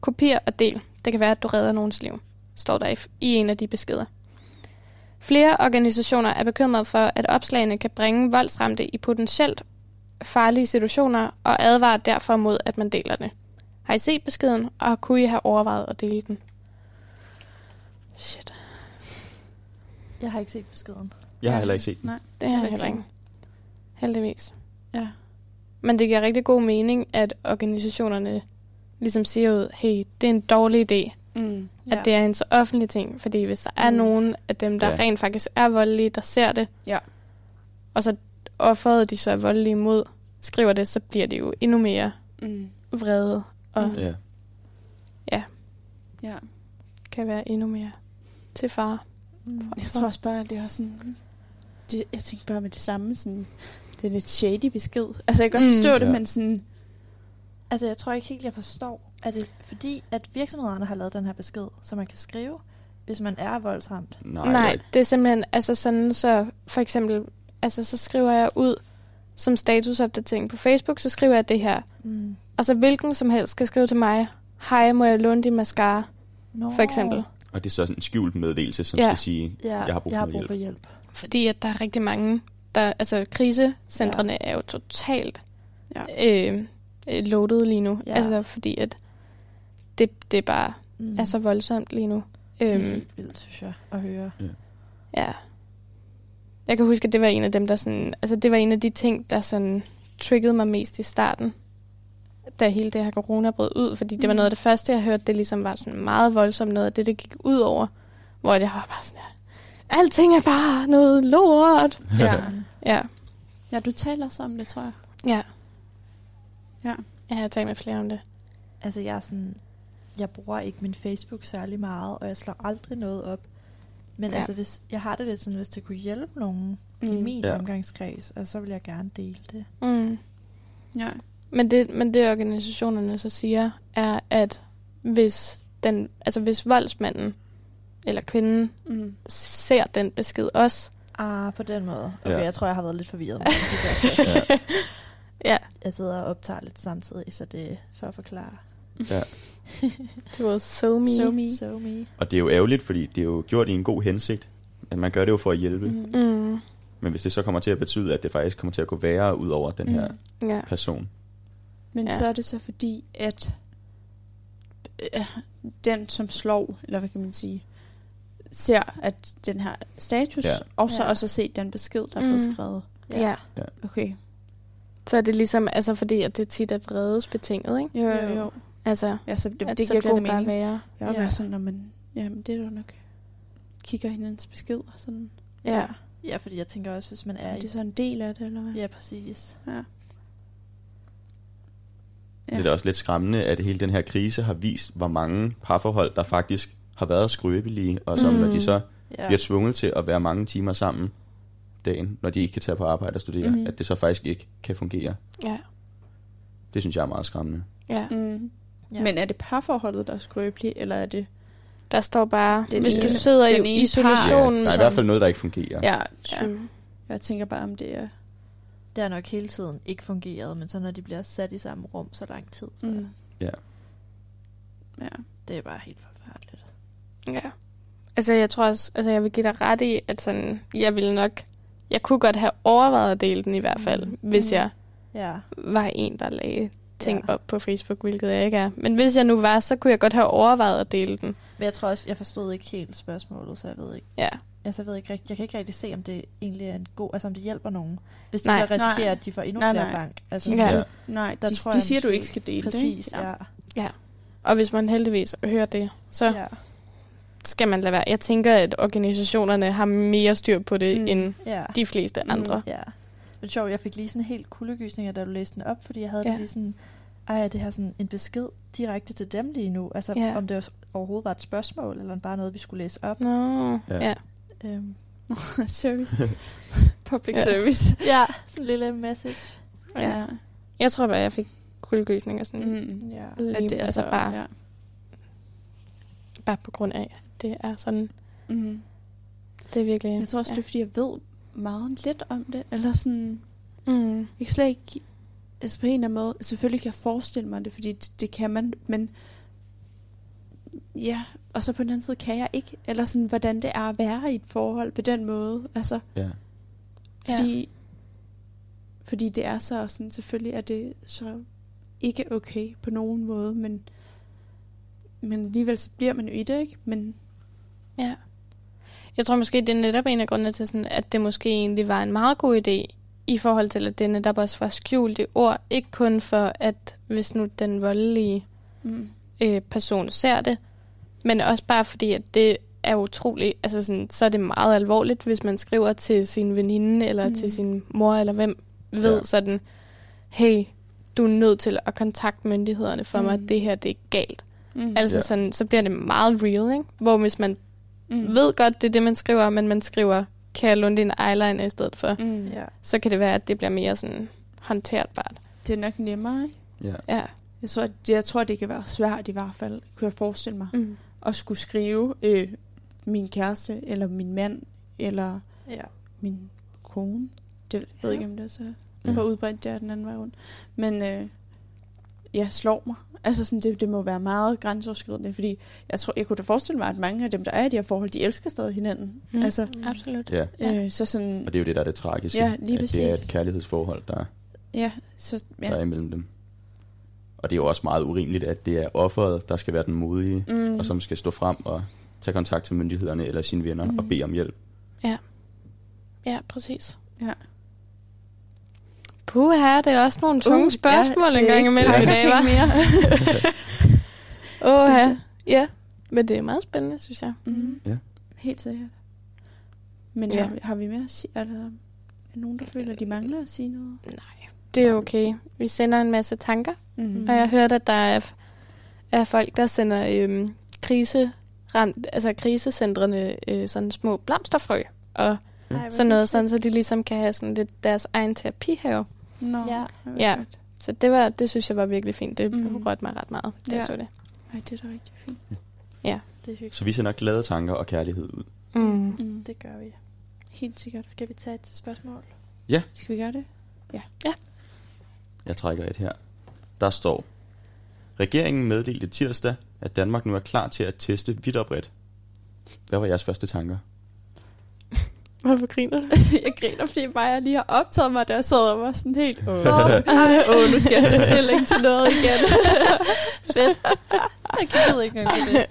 Kopier og del. Det kan være, at du redder nogens liv, står der i en af de beskeder. Flere organisationer er bekymrede for, at opslagene kan bringe voldsramte i potentielt farlige situationer og advarer derfor mod, at man deler det. Har I set beskeden, og kunne I have overvejet at dele den? Shit, Jeg har ikke set beskeden. Jeg har heller ikke set den. Nej. det har jeg Heller ikke. Heldigvis. Ja. Men det giver rigtig god mening, at organisationerne ligesom siger ud, hey, det er en dårlig idé, Mm. at det er en så offentlig ting. Fordi hvis der er Mm. nogen af dem, der Ja. ja. rent faktisk er voldelige, der ser det, Ja. og så offeret de så er voldelige mod, skriver det, så bliver det jo endnu mere Mm. vrede, og Mm. Ja. Ja. kan være endnu mere til far. Mm. Jeg tror også bare, at det er sådan... Det, jeg tænker bare med det samme, sådan... Det er lidt shady besked. Altså, jeg kan godt Mm. forstå det, Ja. men sådan... Altså, jeg tror ikke helt, jeg forstår, at det fordi, at virksomhederne har lavet den her besked, så man kan skrive, hvis man er voldsramt. Nej, Nej, det er simpelthen altså sådan, så for eksempel, altså så skriver jeg ud som statusopdatering på Facebook, så skriver jeg det her. Mm. Og så hvilken som helst skal skrive til mig, hej, må jeg låne din mascara, Nå. for eksempel. og det er så sådan en skjult meddelelse, som Ja. skal sige, Ja, jeg har brug for, jeg har brug hjælp. for hjælp. Fordi at der er rigtig mange, der, altså krisecentrene ja. er jo totalt Ja. øh, øh, loaded lige nu. Ja. Altså fordi at det, det bare Mm. mm. er så voldsomt lige nu. det er Øhm, helt vildt, synes jeg, at høre. ja. Jeg kan huske, at det var en af dem, der sådan, altså det var en af de ting, der sådan triggede mig mest i starten, da hele det her corona brød ud, fordi det var Mm. noget af det første, jeg hørte, det ligesom var sådan meget voldsomt noget af det, det gik ud over, hvor det var bare sådan her, alting er bare noget lort. Ja. Ja, ja, du taler så om det, tror jeg. ja. Ja. Jeg har talt med flere om det. Altså, jeg er sådan... Jeg bruger ikke min Facebook særlig meget, og jeg slår aldrig noget op. Men Ja. altså, hvis, jeg har det lidt sådan, hvis det kunne hjælpe nogen mm. i min Ja. omgangskreds, altså, så vil jeg gerne dele det. Mm. Ja. Men det, men det organisationerne så siger, er, at hvis, den, altså hvis voldsmanden eller kvinden Mm. ser den besked også, Ah, på den måde. Okay, Ja. jeg tror, jeg har været lidt forvirret med de der. Ja. ja, Jeg sidder og optager lidt samtidig, så det er for at forklare. Ja. det var so me. So me. So me. Og det er jo ærgerligt, fordi det er jo gjort i en god hensigt. At man gør det jo for at hjælpe. Mm. Mm. Men hvis det så kommer til at betyde, at det faktisk kommer til at gå værre ud over den her Mm. ja. person. Men Ja. så er det så fordi, at øh, den, som slår, eller hvad kan man sige, ser, at den her status, Ja. ja. og så Ja. også set den besked, der er blevet Mm. skrevet. ja. Okay. Så er det ligesom, altså fordi at det tit er vredesbetinget, ikke? Jo, jo, Jo. Altså, Ja, så det, at det så giver bliver god det mening. værre. Jeg er Ja. bare sådan, når man, jamen det er jo nok, kigger hinandens besked og sådan. Ja. Ja, fordi jeg tænker også, hvis man er Er i... det så en del af det, eller hvad? Ja, præcis. Ja. Ja. Det er da også lidt skræmmende, at hele den her krise har vist, hvor mange parforhold, der faktisk har været skrøbelige, og som mm. når de så Ja. bliver tvunget til at være mange timer sammen dagen, når de ikke kan tage på arbejde og studere, mm. at det så faktisk ikke kan fungere. Ja. Det synes jeg er meget skræmmende. ja. Mm. Ja. Men er det parforholdet, der er skrøbeligt, eller er det... Der står bare, Den hvis du ene- sidder den i ene isolationen, der er i hvert fald noget, der ikke fungerer. Ja, true. Jeg tænker bare, om det er... Det har nok hele tiden ikke fungeret, men så når de bliver sat i samme rum så lang tid, så mm. Ja. Ja. det er bare helt forfærdeligt. Ja. Altså, jeg tror også, altså, jeg vil give dig ret i, at sådan, jeg ville nok, jeg kunne godt have overvejet at dele den i hvert fald, Mm. mm. hvis Mm. jeg Ja, var en, der lagde ting Ja. ja. op på Facebook, hvilket jeg ikke er. Men hvis jeg nu var, så kunne jeg godt have overvejet at dele den. men jeg tror også, jeg forstod ikke helt spørgsmålet, så jeg ved ikke. Ja. altså, jeg ved ikke rigtig, jeg kan ikke rigtig se, om det egentlig er en god, altså om det hjælper nogen. Hvis de Nej. så risikerer, Nej. at de får endnu Nej, flere nej. bank. Altså, Ja. sådan, Nej, Der de, tror de jeg siger, du ikke skal dele Præcis, det. ja. Ja. Og hvis man heldigvis hører det, så ja. skal man lade være. Jeg tænker, at organisationerne har mere styr på det, Mm. mm. end ja. de fleste Mm. andre. Ja. Det er sjovt, jeg fik lige sådan helt kuldegysninger, da du læste den op, fordi jeg havde ja. Det lige sådan, ej, er det her sådan en besked direkte til dem lige nu? Altså, Ja. om det også overhovedet var et spørgsmål, eller bare noget, vi skulle læse op. Nå, Ja. ja. ja. Øhm, service. Public Ja. service. ja, sådan en lille message. ja. Jeg tror bare, jeg fik kuldegysninger sådan, mm. Ja. At lige, det er altså så, bare, ja. bare på grund af, at det er sådan, Mm. det er virkelig... Jeg tror også, ja. det er, fordi jeg ved meget lidt om det. Eller sådan, Mm. jeg kan slet ikke, altså på en eller anden måde, selvfølgelig kan jeg forestille mig det, fordi det, det kan man, men ja, og så på den anden side kan jeg ikke, eller sådan, hvordan det er at være i et forhold på den måde, altså, Ja. fordi, ja. fordi det er så sådan, selvfølgelig er det så ikke okay på nogen måde, men, men alligevel så bliver man jo i det, ikke? Men Ja. Jeg tror måske, det er netop en af grundene til, sådan, at det måske egentlig var en meget god idé, i forhold til, at det netop også var skjult i ord. Ikke kun for, at hvis nu den voldelige mm, øh, person ser det, men også bare fordi, at det er utroligt, altså sådan, så er det meget alvorligt, hvis man skriver til sin veninde, eller Mm. til sin mor, eller hvem ved Ja. sådan, hey, du er nødt til at kontakte myndighederne for mm. mig, at det her, det er galt. mm, Altså Ja. sådan, så bliver det meget real, ikke? Hvor hvis man mm, ved godt, det er det, man skriver, men man skriver, kan jeg låne din eyeliner i stedet for, mm, Ja. så kan det være, at det bliver mere sådan håndterbart. det er nok nemmere, ikke? Ja. Ja. Jeg tror, det, jeg tror, det kan være svært i hvert fald, kunne jeg forestille mig, Mm. at skulle skrive øh, min kæreste, eller min mand, eller ja. min kone. Det ved jeg ikke, om det er så Ja. hvor udbredt det er den anden vej rundt. Men øh, ja, slår mig. Altså sådan, det, det må være meget grænseoverskridende, fordi jeg tror, jeg kunne da forestille mig, at mange af dem, der er i de her forhold, de elsker stadig hinanden. Mm. Altså, Absolut. ja. Ja. øh, så sådan, Og det er jo det, der er det tragiske. Ja, lige at det er præcis. et kærlighedsforhold, der, ja, så, der er ja. imellem dem. Og det er jo også meget urimeligt, at det er offeret, der skal være den modige, Mm, og som skal stå frem og tage kontakt til myndighederne eller sine venner Mm. og bede om hjælp. Ja, præcis. Ja. Puha, det er også nogle tunge Uh, spørgsmål ja, en det er gang ikke imellem i dag, var. mere. Åh, Synes ja. Men det er meget spændende, synes jeg. Mm. Ja. Helt sikkert. Men Ja. ja. har, har vi mere at sige? Er der, er nogen, der føler, at de mangler at sige noget? Nej, det er okay. Vi sender en masse tanker, Mm. og jeg hørte, at der er, er folk, der sender øhm, krise, ramt, altså krisecentrene øh, sådan små blomsterfrø, og hvor sådan noget, sådan, så de ligesom kan have sådan lidt deres egen terapihave. Nå, Ja. Ja. Så det, var, det synes jeg var virkelig fint. Det Mm. rørte mig ret meget, da jeg Ja. så det. Ej, det er da rigtig fint. Det er hyggeligt. Så vi sender glade tanker og kærlighed ud. Mm. Mm. Det gør vi. Helt sikkert. Skal vi tage et spørgsmål? Skal vi gøre det? Jeg trækker et her. Der står, Regeringen meddelte tirsdag, at Danmark nu er klar til at teste vidt og bredt. Hvad var jeres første tanker? Hvorfor griner du? jeg griner, fordi Maja lige har optaget mig, da jeg sad og var sådan helt, åh, åh nu skal jeg tage stilling til noget igen. Fedt. Jeg gider ikke engang det.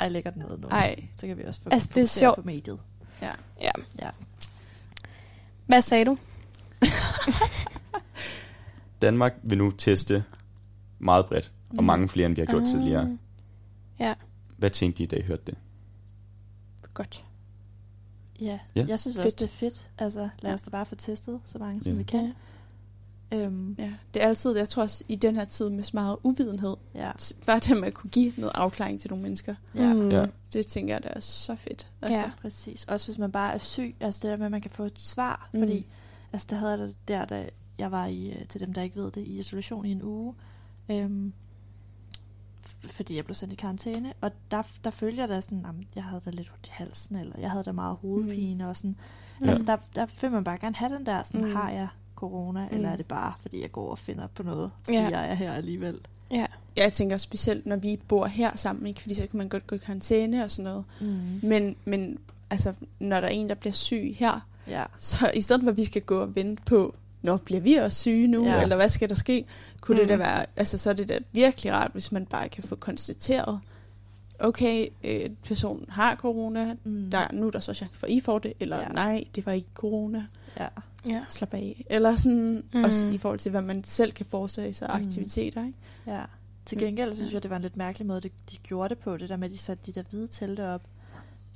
Ej, lægger den ned nu. Ej, Så kan vi også få Altså, det er sjovt. på mediet. ja. Ja. Ja. Hvad sagde du? Danmark vil nu teste meget bredt, og Mm. mange flere, end vi har gjort Ah. tidligere. Ja. Hvad tænkte I, da I hørte det? Godt. Ja, Ja. jeg synes Fedt. også, det er fedt. Altså, lad os da bare få testet så mange, som Ja. vi kan. Øhm, Ja, det er altid, jeg tror også, i den her tid med så meget uvidenhed, ja. bare det med at kunne give noget afklaring til nogle mennesker, Ja. Mm. Ja. det tænker jeg, det er så fedt. Altså, Ja. Præcis. Også hvis man bare er syg. Altså det der med, at man kan få et svar. Mm. Fordi, altså det havde jeg der, da jeg var i, øh, til dem, der ikke ved det, i isolation i en uge. Øhm, fordi jeg blev sendt i karantæne. Og der, der jeg da sådan, jamen, jeg havde da lidt i halsen, eller jeg havde da meget hovedpine, mm. og sådan. Ja. Altså der, der vil man bare gerne have den der, sådan, Mm. mm. har jeg corona, mm. eller Mm. er det bare, fordi jeg går og finder på noget, fordi Ja. jeg er her alligevel. Ja. Ja, jeg tænker specielt, når vi bor her sammen, ikke? fordi så kan man godt gå i karantæne og sådan noget. Mm. Men, men altså, når der er en, der bliver syg her, Ja. så i stedet for, at vi skal gå og vente på, når bliver vi også syge nu, Ja. eller hvad skal der ske, kunne mm. det da Mm. være, altså så er det da virkelig rart, hvis man bare kan få konstateret, okay, øh, personen har corona, Mm. der, nu er der så chance for, at I får det, eller Ja. nej, det var ikke corona, Ja. Ja. slap af. Eller sådan, Mm. mm. også i forhold til, hvad man selv kan foretage sig Mm. aktiviteter, ikke? Ja. Til Mm. gengæld synes jeg, det var en lidt mærkelig måde, det, de gjorde det på. Det der med, at de satte de der hvide telte op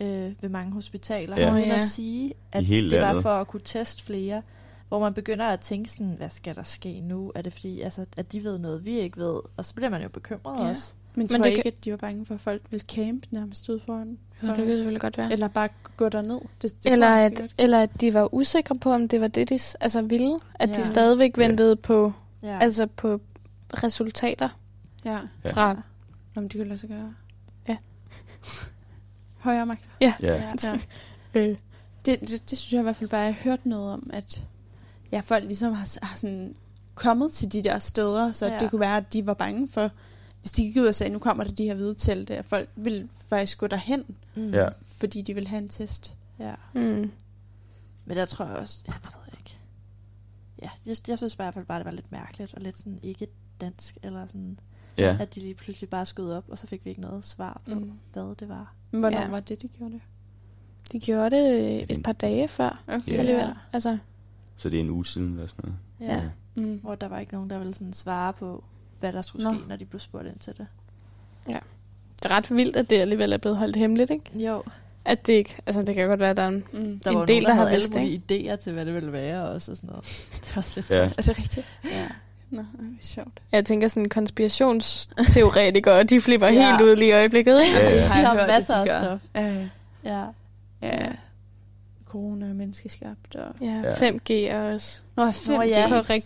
øh, ved mange hospitaler. Ja. Uden Ja. at sige, at det var for at kunne teste flere. Hvor man begynder at tænke sådan, hvad skal der ske nu? Er det fordi, altså, at de ved noget, vi ikke ved? Og så bliver man jo bekymret Ja. også. Men, Men tror det jeg ikke, kan- at de var bange for, at folk ville campe nærmest ud foran? Ja, det kan selvfølgelig godt være. Eller bare gå derned? Det, det Eller tror jeg at, eller at de var usikre på, om det var det, de altså ville. At ja. Ja. de stadigvæk Ja. ventede på, Ja. altså på resultater Ja, Ja. fra... om det kunne lade sig gøre. Ja. Højere magter. Ja. ja. Ja. Øh, Det, det, det synes jeg i hvert fald bare, jeg har hørt noget om, at ja, folk ligesom har, har sådan kommet til de der steder, så Ja. det kunne være, at de var bange for, hvis de gik ud og sagde, nu kommer der de her hvide telte, at folk ville faktisk gå derhen, Mm. Ja. fordi de ville have en test. ja. mm. Men der tror jeg også, det ved jeg ikke. Ja, jeg, jeg synes i hvert fald bare, det var lidt mærkeligt, og lidt sådan ikke dansk, eller sådan, Ja. at de lige pludselig bare skød op, og så fik vi ikke noget svar på, Mm. hvad det var. Men hvornår Ja. var det, de gjorde det? De gjorde det et par dage før, Okay. Ja. alligevel. Altså, Så det er en uge siden eller sådan noget. Ja. Ja. ja. Mm. Hvor der var ikke nogen, der ville sådan svare på, hvad der skulle Nå. ske, når de blev spurgt ind til det. det er ret vildt, at det alligevel er blevet holdt hemmeligt, ikke? Jo, At det ikke... Altså, det kan godt være, at der er en... Mm. der En var del, nogen, der der har havde alle vidst, mulige idéer til, hvad det ville være også, og sådan noget. Det var også lidt Ja. Er det rigtigt? ja. Nå, det er sjovt. Jeg tænker sådan konspirationsteoretikere, de flipper Ja. helt ud lige i øjeblikket, ikke? Ja, ja. De har jeg har hørt, masser de af stof. Øh, Ja. ja. Corona er menneskeskabt. Og... Ja, Ja. 5G er også Nå, 5G. Nå, ja. korrekt.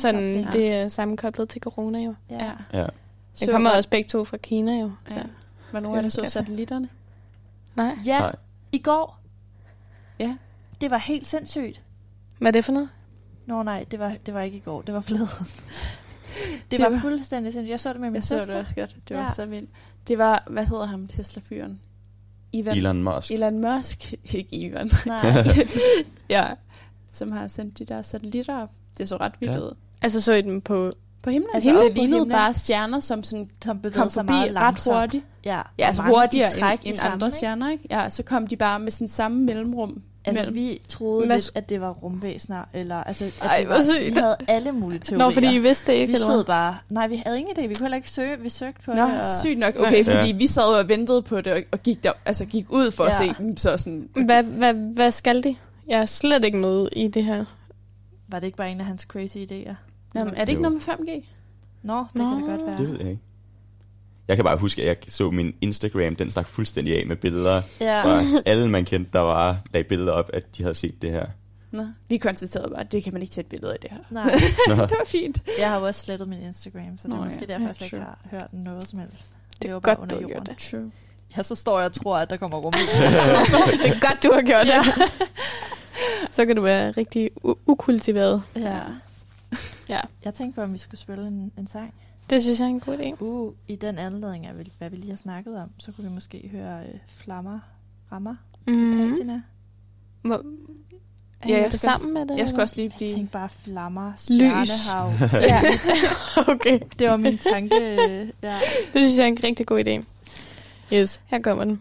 Sådan, Ja. det er sammenkoblet til corona jo. Ja. Ja. Ja. Det kommer også begge to fra Kina jo. Ja. Var nogen af der så satellitterne? Nej, ja, Nej. i går. Ja. Det var helt sindssygt. hvad er det for noget? Nå nej, det var, det var ikke i går. Det var forleden. det, Det var, var- fuldstændig sindssygt. Jeg så det med min Jeg så søster. det også godt. Det var ja. så vildt. Det var, hvad hedder ham, Tesla-fyren? Ivan. Elon Musk. Elon Musk. Ikke Ivan. Nej. ja. Som har sendt de der satellitter op. Det så ret vildt Ja. ud. Altså så I dem på... På himlen. Altså, Altså, op det lignede himlen. bare stjerner, som sådan Som kom sig forbi meget ret langsomt. hurtigt. Ja, Ja, altså hurtigere end, end andre ikke? stjerner, ikke? Ja, så kom de bare med sådan samme mellemrum. Altså, mellem. vi troede Hvad lidt, at det var rumvæsener, eller altså, at Ej, det var, vi havde alle mulige teorier. Nå, fordi I vidste det ikke, vi stod bare, nej, vi havde ingen idé, vi kunne heller ikke søge, vi søgte på Nå, det. Og, sygt nok. Okay, Nej. fordi Ja. vi sad og ventede på det, og, gik, der, altså gik ud for ja. at se dem, så sådan... Hvad, hvad, hvad skal de? Jeg er slet ikke med i det her. Var det ikke bare en af hans crazy idéer? Nå, men er det ikke Jo. noget med 5G? Nå, det Nå. kan det godt være. Det ved jeg ikke. Jeg kan bare huske, at jeg så min Instagram, den stak fuldstændig af med billeder. Ja. Fra alle, man kendte, der var lagde billeder op, at de havde set det her. Nå, vi konstaterede bare, at det kan man ikke tage et billede af det her. Nej. Det var fint. jeg har jo også slettet min Instagram, så det er Nå, måske ja. derfor, Ja, jeg slet ikke har hørt noget som helst. Det er var godt, bare du under jorden. det. True. Ja, så står jeg og tror, at der kommer rum. det er godt, du har gjort det. Så kan du være rigtig u- ukultiveret. ja. Ja. Jeg tænkte på, om vi skulle spille en, en sang. Det synes jeg er en god idé. Uh, i den anledning af, hvad vi lige har snakket om, så kunne vi måske høre øh, Flammer Rammer, Mm. Patina. Hvor, er Ja, jeg det skal sammen med det? Jeg skal eller? også lige Jeg blive... tænkte bare Flammer, Lys. Stjernehav. Ja, okay. Det var min tanke. øh, Ja. Det synes jeg er en rigtig god idé. Yes, her kommer den.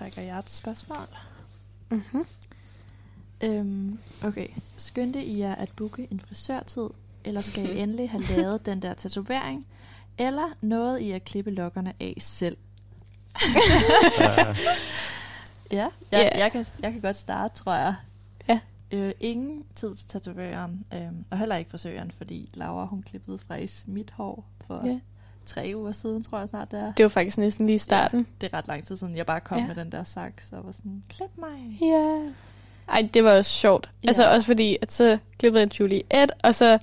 Trækker jeg et spørgsmål. Mm-hmm. Øhm, okay. Skyndte I jer at booke en frisørtid, eller skal I endelig have lavet den der tatovering, eller nåede I at klippe lokkerne af selv? ja, jeg, Ja. jeg, kan, jeg kan godt starte, tror jeg. Ja. Øh, ingen tid til tatovøren, øhm, og heller ikke frisøren, fordi Laura hun klippede faktisk mit hår for Ja. Tre uger siden, tror jeg snart det er. Det var faktisk næsten lige starten. Det er ret lang tid siden, jeg bare kom Ja. ja. med den der saks, og var sådan, klip mig. Ja. Ej, det var også sjovt. Ja. Altså også fordi, at så klippede jeg Juliet, og så,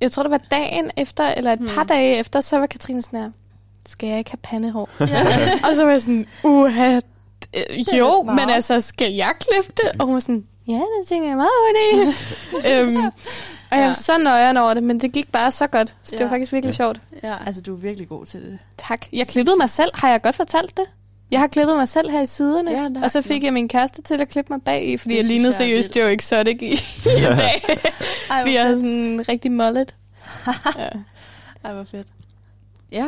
jeg tror det var dagen efter, eller et hmm. par dage efter, så var Katrine sådan her, skal jeg ikke have pandehår? Ja. og så var jeg sådan, uha, øh, jo, men altså, skal jeg klippe det? Og hun var sådan, ja, det tænker jeg meget over det. øhm, og jeg var så nøjeren over det, men det gik bare så godt. Så det Ja. var faktisk virkelig sjovt. Ja. Altså, du er virkelig god til det. Tak. Jeg klippede mig selv. Har jeg godt fortalt det? Jeg har klippet mig selv her i siderne, Ja, det og så fik jeg min kæreste til at klippe mig bag i, fordi Det jeg lignede jeg er seriøst. Joe Exotic i, i dag. Ej, Vi fedt. sådan en rigtig mullet. ja. Ej, hvor fedt. ja.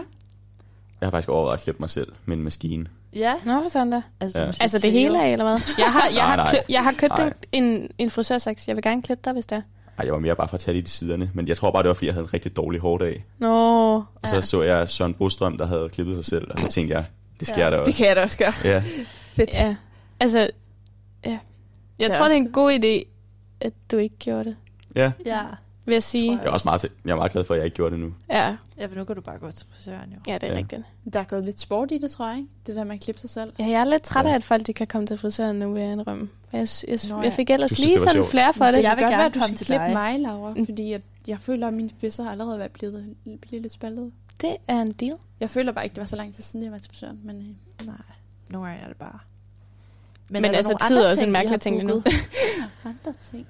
Jeg har faktisk overvejet at klippe mig selv med en maskine. Ja, Nå, for sådan der. altså, Ja. Altså det hele af, eller hvad? Jeg har, jeg Nej, har, nej. jeg har købt Nej. en, en, frisørsaks. Jeg vil gerne klippe dig, hvis det er. Ej, jeg var mere bare for at tage lidt i siderne, men jeg tror bare, det var, fordi jeg havde en rigtig dårlig hårdag. Nå, Og så så jeg Søren Brostrøm, der havde klippet sig selv, og så tænkte jeg, det sker Ja, der Det også. kan jeg da også gøre. Ja, Fedt. ja. Altså, ja. Jeg Det tror, det er en god idé, at du ikke gjorde det, ja. Ja. Vil jeg sige. Jeg er også meget, jeg er meget glad for, at jeg ikke gjorde det nu. Ja, ja, for nu kan du bare gå til frisøren jo. ja det er Ja. rigtigt. Der er gået lidt sport i det, tror jeg. Ikke? Det der med at klippe sig selv. Ja, jeg er lidt træt Ja. af, at folk de kan komme til frisøren nu, vil jeg indrømme. Jeg, jeg, Nå, jeg ja. fik ellers synes, lige sådan sjovt. flere for Det det. jeg vil godt gerne være, at du komme skal til klippe dig. mig, Laura, fordi at jeg føler, at mine spidser allerede er blevet, blevet lidt spaldet. Det er en deal. Jeg føler bare ikke, det var så lang tid siden, jeg var til frisøren. Men øh, Nej, nogle gange er det bare. Men, Men altså, tid er også en ting, mærkelig ting nu. andre ting.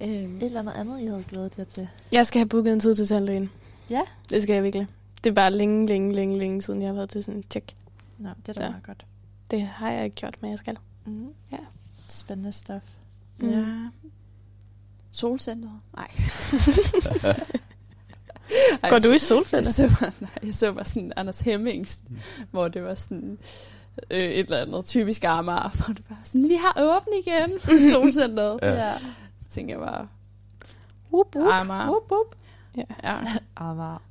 Øhm, Et eller andet andet, I havde glædet jer til. Jeg skal have booket en tid til tandlægen. Ja. Det skal jeg virkelig. Det er bare længe, længe, længe, længe siden, jeg har været til sådan en tjek. Nå, det er da Ja. meget godt. Det har jeg ikke gjort, men jeg skal. Mm. Ja. Spændende stof. Mm. Ja. Solcenteret? Nej. Ej, Går du i Jeg solcenter? så, bare, nej, jeg så bare sådan Anders Hemmings, hvor det var sådan øh, et eller andet typisk Amager, hvor det var sådan, vi har åbent igen solcenteret. Ja. Så tænkte jeg bare, Whoop, whoop. Amager. Wup, wup. Ja. Amager.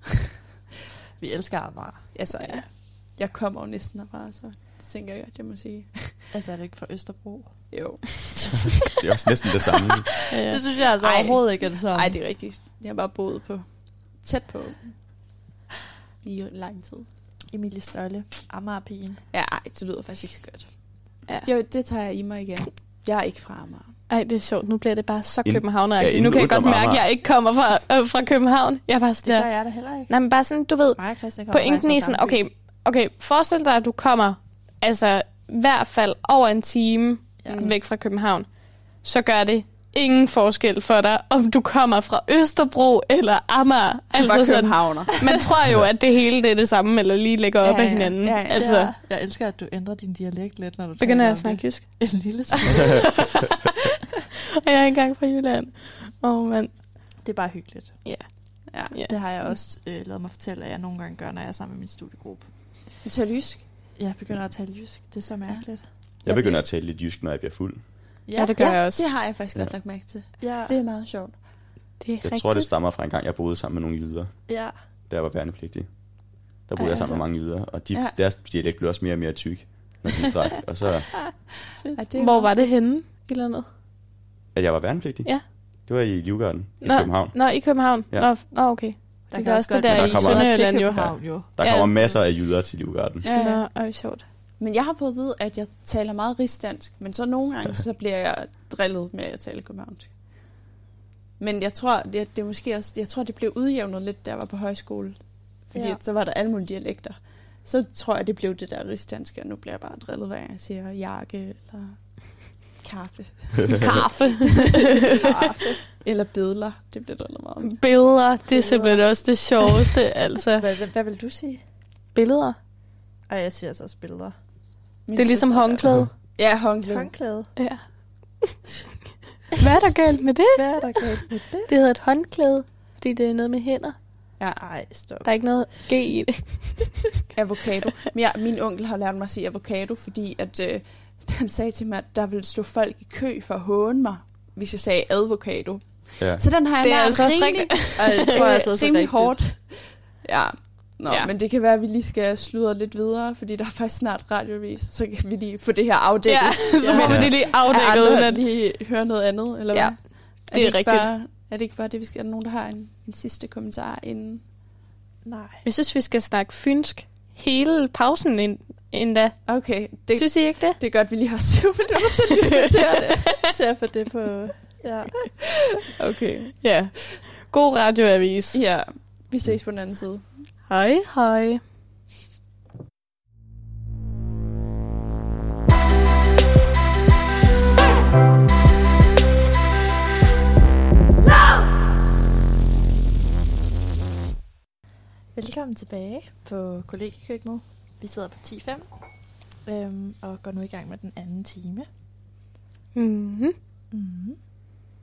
Vi elsker Amager. Altså, ja. Jeg kommer jo næsten derfra, så det tænker jeg godt, jeg må sige. Altså, er det ikke fra Østerbro? Jo. Det er også næsten det samme. Ja. Det synes jeg altså Ej. overhovedet ikke er det sådan. Nej, det er rigtigt. Jeg har bare boet på tæt på i lang tid. Emilie Støjle. Amagerpigen. Ja, ej, det lyder faktisk ikke så godt. Ja. Det, det tager jeg i mig igen. Jeg er ikke fra Amager. Ej, det er sjovt. Nu bliver det bare så Ind- københavneragtigt. ja, nu kan jeg godt mærke, at jeg ikke kommer fra, øh, fra København. Jeg er bare Det sådan gør der. jeg da heller ikke. Nej, men bare sådan, du ved, og Christian pointen i sådan, okay, okay, forestil dig, at du kommer, altså i hvert fald over en time ja. væk fra København. Så gør det ingen forskel for dig, om du kommer fra Østerbro eller Amager. Altså Altså sådan, man tror jo, at det hele det er det samme, eller lige ligger op Ja, af ja, hinanden. ja, ja. Altså, ja, jeg elsker, at du ændrer din dialekt lidt, når du begynder taler jeg at snakke det. jysk. En lille smule. Og jeg er engang fra Jylland. Åh, oh, mand. det er bare hyggeligt. Ja. Ja. Det har jeg også øh, lavet mig fortælle, at jeg nogle gange gør, når jeg er sammen med min studiegruppe. Vi tager lysk. Jeg begynder at tale jysk. Det er så mærkeligt. Jeg begynder at tale lidt jysk, når jeg bliver fuld. Ja, det gør jeg også. det har jeg faktisk Ja. godt lagt mærke til. ja. Det er meget sjovt. Det er Jeg rigtigt. tror, det stammer fra en gang, jeg boede sammen med nogle jyder, ja. da jeg var værnepligtig. Der boede Ej, jeg sammen med altså. mange jyder, og de, Ja. deres dialekt blev også mere og mere tyk, når de drak. Og så, Ja, det Hvor var det henne? Et eller andet? at jeg var værnepligtig. Ja. Det var i Livgarden i Nå, København. Nå, i København? Ja. Nå, nå okay. Der Det er også det der Der i Sønderjylland jo. København, jo. Der Ja. kommer masser af jyder til Livgarden. Ja, ja. Nå, øj, sjovt. Men jeg har fået at vide, at jeg taler meget rigsdansk, men så nogle gange, så bliver jeg drillet med, at jeg taler københavnsk. Men jeg tror, det, det måske også, jeg tror, det blev udjævnet lidt, da jeg var på højskole. Fordi Ja. så var der alle mulige dialekter. Så tror jeg, det blev det der rigsdanske, og nu bliver jeg bare drillet, gang jeg siger jakke, eller kaffe, Kaffe. eller bidler. Det bliver drillet meget. om. Billeder, det er simpelthen også det sjoveste, altså. Hvad, hvad, hvad vil du sige? Billeder. Og jeg siger altså også billeder. Min Det er ligesom håndklæde. Ja, håndklæde. Håndklæde. Ja. Hvad er der galt med det? Hvad er der galt med det? Det hedder et håndklæde, fordi det er noget med hænder. Ja, Ej, stop. Der er ikke noget G i det. avocado. Men jeg, min onkel har lært mig at sige avocado, fordi at, øh, han sagde til mig, at der ville stå folk i kø for at håne mig, hvis jeg sagde advokado. Ja. Så den har jeg Det er lært altså også rimelig, rigtigt. Ej, det altså er rimelig rigtigt. hårdt. Ja. Nå, Ja. ja. men det kan være, at vi lige skal sludre lidt videre, fordi der er faktisk snart radiovis, så kan vi lige få det her afdækket. Ja, så får vi det lige afdækket, Er uden at... lige høre noget andet, eller Ja, hvad? det er ikke rigtigt. Bare, er det ikke bare det, vi skal... Er der nogen, der har en, en sidste kommentar inden? Nej. Jeg synes, vi skal snakke fynsk hele pausen ind, endda. Okay, Det... det, Synes I ikke det? det er godt, vi lige har syv minutter til at diskutere det. Til at få det på... Ja. Okay. Ja. God radioavis. Ja, vi ses på den anden side. Hej, hej. Velkommen tilbage på kollegekøkkenet. Vi sidder på 10.5 øhm, og går nu i gang med den anden time. Mm-hmm. Mm-hmm.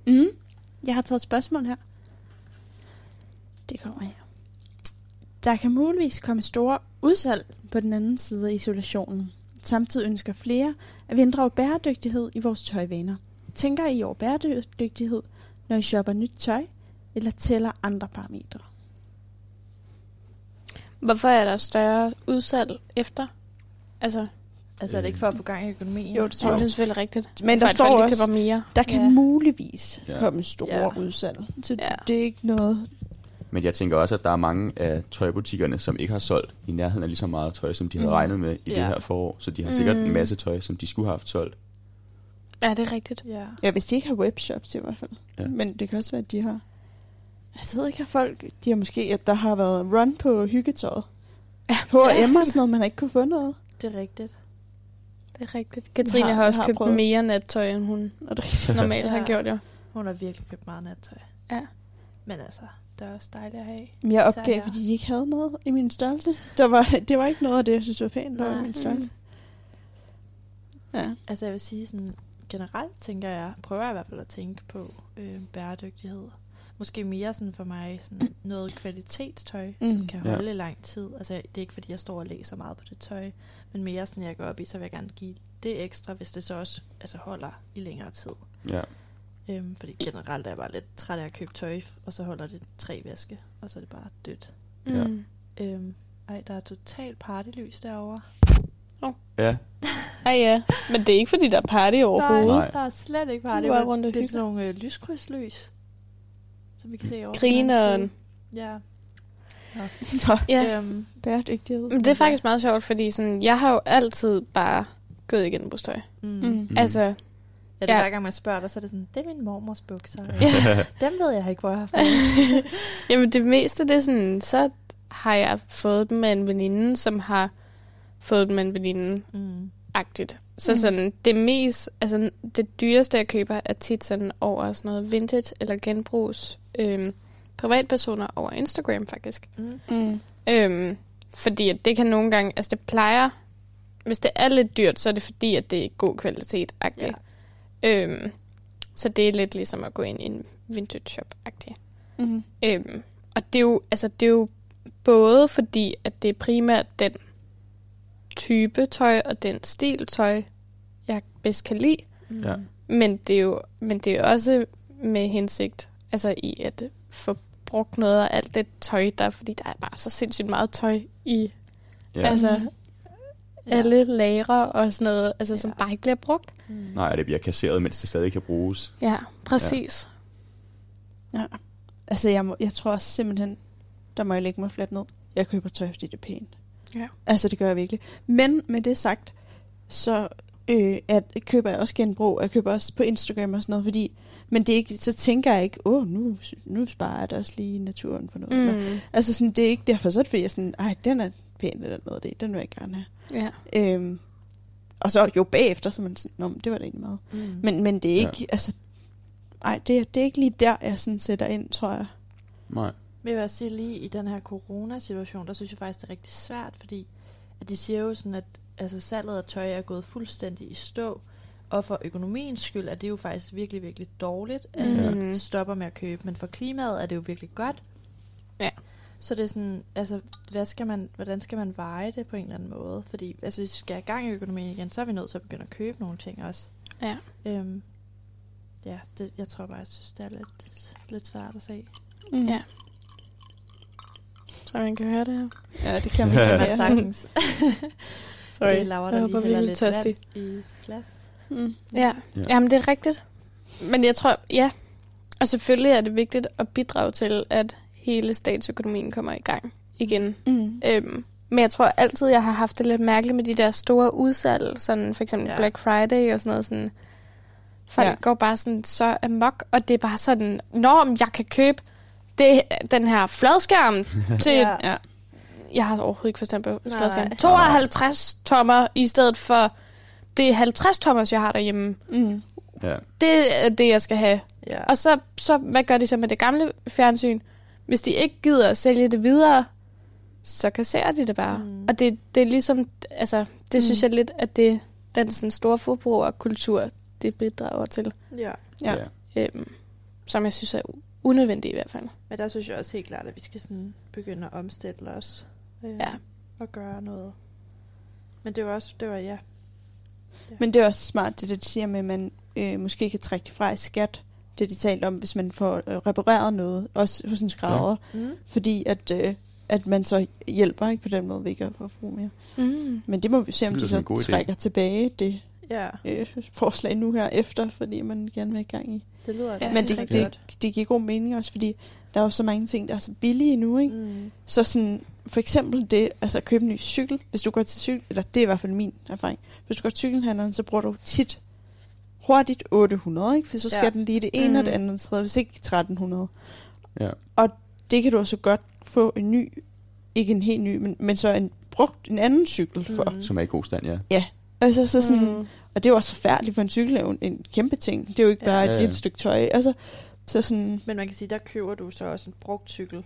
Mm. Jeg har taget et spørgsmål her. Det kommer her. Der kan muligvis komme store udsalg på den anden side af isolationen. Samtidig ønsker flere at vi inddrager bæredygtighed i vores tøjvaner. Tænker I over bæredygtighed, når I shopper nyt tøj, eller tæller andre parametre? Hvorfor er der større udsalg efter? Altså, Altså er det ikke for at få gang i økonomien? Jo, det tror jeg, det er selvfølgelig rigtigt. Men For der at står folk også, mere. der kan Ja. muligvis Ja. komme store Ja. udsalg. Så ja. det er ikke noget... Men jeg tænker også, at der er mange af tøjbutikkerne, som ikke har solgt i nærheden af lige så meget tøj, som de havde Mhm. regnet med i Ja. det her forår. Så de har sikkert Mm. en masse tøj, som de skulle have haft solgt. Ja, det er rigtigt. Ja. Ja, hvis de ikke har webshops i hvert fald. Ja. Ja. Men det kan også være, at de har... Altså, Jeg ved ikke, har folk... De har måske... At der har været run på hyggetøjet. På Ja. Emma og sådan noget, man har ikke kunne få noget. Det er rigtigt. Det er rigtigt. Katrine har- har, også har købt prøvet. mere nattøj, end hun Og det, normalt Ja. har gjort, jo. Hun har virkelig købt meget nattøj. Ja. Men altså, det er også dejligt at have. men jeg opgav, jeg- fordi de ikke havde noget i min størrelse. Der var, det var ikke noget af det, jeg synes var pænt, der var i min størrelse. Ja. Altså jeg vil sige sådan, generelt tænker jeg, prøver jeg i hvert fald at tænke på øh, bæredygtighed. Måske mere sådan for mig sådan noget kvalitetstøj, mm. som Mm. kan Ja. holde i lang tid. Altså det er ikke fordi, jeg står og læser meget på det tøj, men mere sådan, jeg går op i, så vil jeg gerne give det ekstra, hvis det så også altså, holder i længere tid. Ja. Øhm, fordi generelt er jeg bare lidt træt af at købe tøj, og så holder det tre væske, og så er det bare dødt. Ja. Mm. Øhm, ej, der er totalt partylys derovre. Ja, Ja, ja. Men det er ikke, fordi der er party overhovedet. Nej. der er slet ikke party. Er men rundt det er sådan nogle øh, lyskryds-lys, som vi kan se over. Grineren. Ja. Nå, Ja. Øhm, bæredygtighed. Men det er faktisk meget sjovt, fordi sådan, jeg har jo altid bare gået i genbrugstøj. Mm. Mm. Altså, Ja, det er Ja. hver gang, man spørger dig, så er det sådan, det er min mormors bukser. Ja. Dem ved jeg ikke, hvor jeg har fået. jamen det meste, det er sådan, så har jeg fået dem af en veninde, som har fået dem af en veninde. mm. agtigt. Så Mm. sådan, det mest, altså det dyreste, jeg køber, er tit sådan over sådan noget vintage eller genbrugs øhm, privatpersoner over Instagram, faktisk. Mm. Mm. Øhm, fordi at det kan nogle gange, altså det plejer, hvis det er lidt dyrt, så er det fordi, at det er god kvalitet. Ja. Øhm, så det er lidt ligesom at gå ind i en vintage shop agtigt. Mm. Øhm, og det er, jo, altså, det er jo både fordi, at det er primært den type tøj og den stil tøj, jeg bedst kan lide, Mm. Ja. men det er jo, men det er jo også med hensigt altså i at få brugt noget af alt det tøj, der er, fordi der er bare så sindssygt meget tøj i Ja. ja. Altså, Ja. alle lagre og sådan noget, altså, som Ja. bare ikke bliver brugt. Mm. Nej, det bliver kasseret, mens det stadig kan bruges. Ja, præcis. Ja. Altså, jeg, må, jeg tror også simpelthen, der må jeg lægge mig fladt ned. Jeg køber tøj, fordi det er pænt. Ja. Altså, det gør jeg virkelig. Men med det sagt, så øh, at, køber jeg også genbrug. Jeg køber også på Instagram og sådan noget, fordi... Men det er ikke, så tænker jeg ikke, åh, nu, nu sparer jeg da også lige naturen for noget. Mm. Altså, sådan, det er ikke derfor, så er det fordi, jeg sådan, ej, den er pæn eller noget af det, den vil jeg gerne have. Ja. Øhm, og så jo bagefter, så man sådan, Nå, det var da egentlig meget. Mm. Men, men det er ikke, ja. altså, ej, det, er- det er ikke lige der, jeg sådan sætter ind, tror jeg. Nej. Men jeg vil også sige lige i den her coronasituation, der synes jeg faktisk, det er rigtig svært, fordi at de siger jo sådan, at altså, salget af tøj er gået fuldstændig i stå, og for økonomiens skyld er det jo faktisk virkelig, virkelig dårligt, at man stopper med at købe, men for klimaet er det jo virkelig godt. Ja. Så det er sådan, altså, hvad skal man, hvordan skal man veje det på en eller anden måde? Fordi altså, hvis vi skal have gang i økonomien igen, så er vi nødt til at begynde at købe nogle ting også. Ja. Øhm, ja, det, jeg tror bare, jeg synes, det er lidt, lidt svært at se. Mm. Ja. Tror jeg, man kan høre det her? Ja, det kan man Ja. Man sagtens. Sorry. Det Laura, Jeg der håber, lige vi er hælder lidt vand i glas. Mm. Ja. Ja. ja, jamen det er rigtigt. Men jeg tror, ja. Og selvfølgelig er det vigtigt at bidrage til, at hele statsøkonomien kommer i gang igen. Mm. Øhm, men jeg tror altid, jeg har haft det lidt mærkeligt med de der store udsalg, sådan for eksempel Ja. Black Friday og sådan noget. Sådan. Folk Ja. går bare sådan så amok, og det er bare sådan, når jeg kan købe det, den her fladskærm til, Ja. jeg har overhovedet ikke forstand på fladskærm, 52 tommer i stedet for det 50 tommers, jeg har derhjemme. Mm. Ja. Det er det, jeg skal have. Ja. Og så, så, hvad gør de så med det gamle fjernsyn? Hvis de ikke gider at sælge det videre, så kasserer de det bare. Mm. Og det, det er ligesom, altså, det Mm. synes jeg lidt, at det, den sådan store forbrugerkultur, det bidrager til. ja. Ja. Øhm, som jeg synes er unødvendigt i hvert fald. Men der synes jeg også helt klart, at vi skal sådan begynde at omstille os. Øh, Ja. Og gøre noget. Men det var også, det var ja. Men det er også smart, det der de siger med, at man øh, måske kan trække det fra i skat. Det de talte om, hvis man får øh, repareret noget, også hos en skrædder. Ja. Mm. Fordi at, øh, at man så hjælper ikke på den måde ved ikke at forbruge mere. Mm. Men det må vi se, om Det de så god idé. trækker tilbage det Ja, øh, forslag nu her efter, fordi man gerne vil have gang i. det lyder Ja, Men det, rigtig det, det giver god mening også, fordi der er jo så mange ting, der er så billige nu, ikke? Mm. Så sådan, for eksempel det, altså at købe en ny cykel, hvis du går til cykel, eller det er i hvert fald min erfaring, hvis du går til cykelhandleren, så bruger du tit hurtigt 800, ikke? For så skal Ja. ja. den lige det ene mm. og det Mm. andet og det tredje, hvis ikke 1300. Ja. Det kan du også godt få en ny, ikke en helt ny, men, men så en brugt en anden cykel for. Mm. Som er i god stand, ja. Altså så sådan, mm. Og det er jo også forfærdeligt for en cykel, er jo en, en kæmpe ting. Det er jo ikke Ja. bare Ja, et ja. lille stykke tøj. Altså, så sådan, Men man kan sige, der køber du så også en brugt cykel.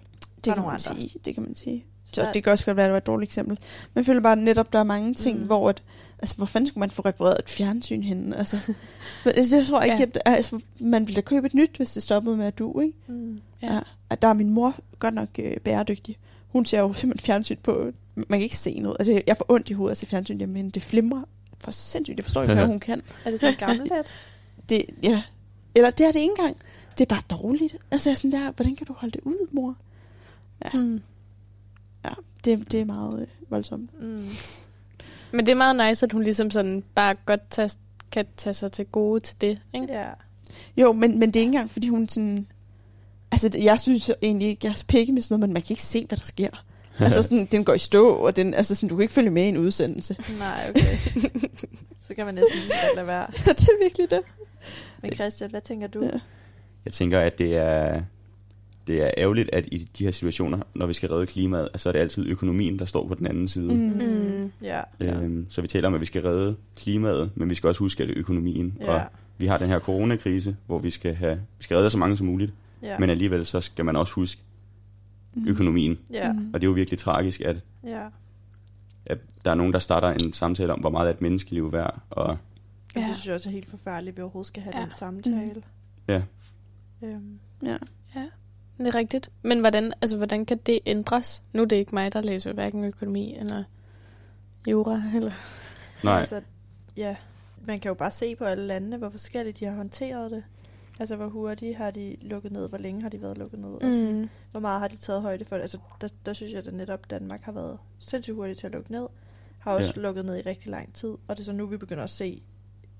det kan man andre. sige. Det kan man sige. Så Så der- det kan også godt være, at det var et dårligt eksempel. Men jeg føler bare, at netop der er mange ting, Mm. hvor at, altså, hvor fanden skulle man få repareret et fjernsyn henne? Altså, men altså, jeg tror ikke, Ja. at altså, man ville da købe et nyt, hvis det stoppede med at du, ikke? Mm. Ja. Ja. At der er min mor godt nok øh, bæredygtig. Hun ser jo simpelthen fjernsyn på, man kan ikke se noget. Altså, jeg får ondt i hovedet at se fjernsyn hjemme, men det flimrer for sindssygt. Jeg forstår ikke, hvad hun kan. Er det sådan gammelt? Det, ja. Eller det er det ikke engang. Det er bare dårligt. Altså, jeg er sådan der, hvordan kan du holde det ud, mor? Mm. Det, det er meget øh, voldsomt. Mm. Men det er meget nice, at hun ligesom sådan bare godt tage, kan tage sig til gode til det. Ikke? Ja. Jo, men, men det er ikke engang, fordi hun sådan... Altså, jeg synes egentlig ikke, jeg er så pikke med sådan noget, men man kan ikke se, hvad der sker. altså, sådan, den går i stå, og den, altså, sådan, du kan ikke følge med i en udsendelse. Nej, okay. så kan man næsten lige så lade være. det er virkelig det. Men Christian, hvad tænker du? Ja. Jeg tænker, at det er det er ærgerligt, at i de her situationer, når vi skal redde klimaet, så er det altid økonomien, der står på den anden side. Mm. Mm. Ja. Øhm, så vi taler om, at vi skal redde klimaet, men vi skal også huske, at det er økonomien. Ja. Og vi har den her coronakrise, hvor vi skal, have, vi skal redde så mange som muligt, Ja. men alligevel så skal man også huske økonomien. ja. Mm. Og det er jo virkelig tragisk, at, Ja. at der er nogen, der starter en samtale om, hvor meget er et menneskeliv værd, og Ja. Det synes jeg også er helt forfærdeligt, at vi overhovedet skal have Ja. den samtale. ja, Øhm, Ja. Det er rigtigt. Men hvordan, altså, hvordan kan det ændres? Nu er det ikke mig, der læser hverken økonomi eller jura. Eller... nej, Altså, ja, man kan jo bare se på alle landene, hvor forskelligt de har håndteret det. Altså, hvor hurtigt har de lukket ned, hvor længe har de været lukket ned, og sådan, Mm. hvor meget har de taget højde for det. Altså, der, der synes jeg, at netop Danmark har været sindssygt hurtigt til at lukke ned, har også ja. lukket ned i rigtig lang tid, og det er så nu, vi begynder at se,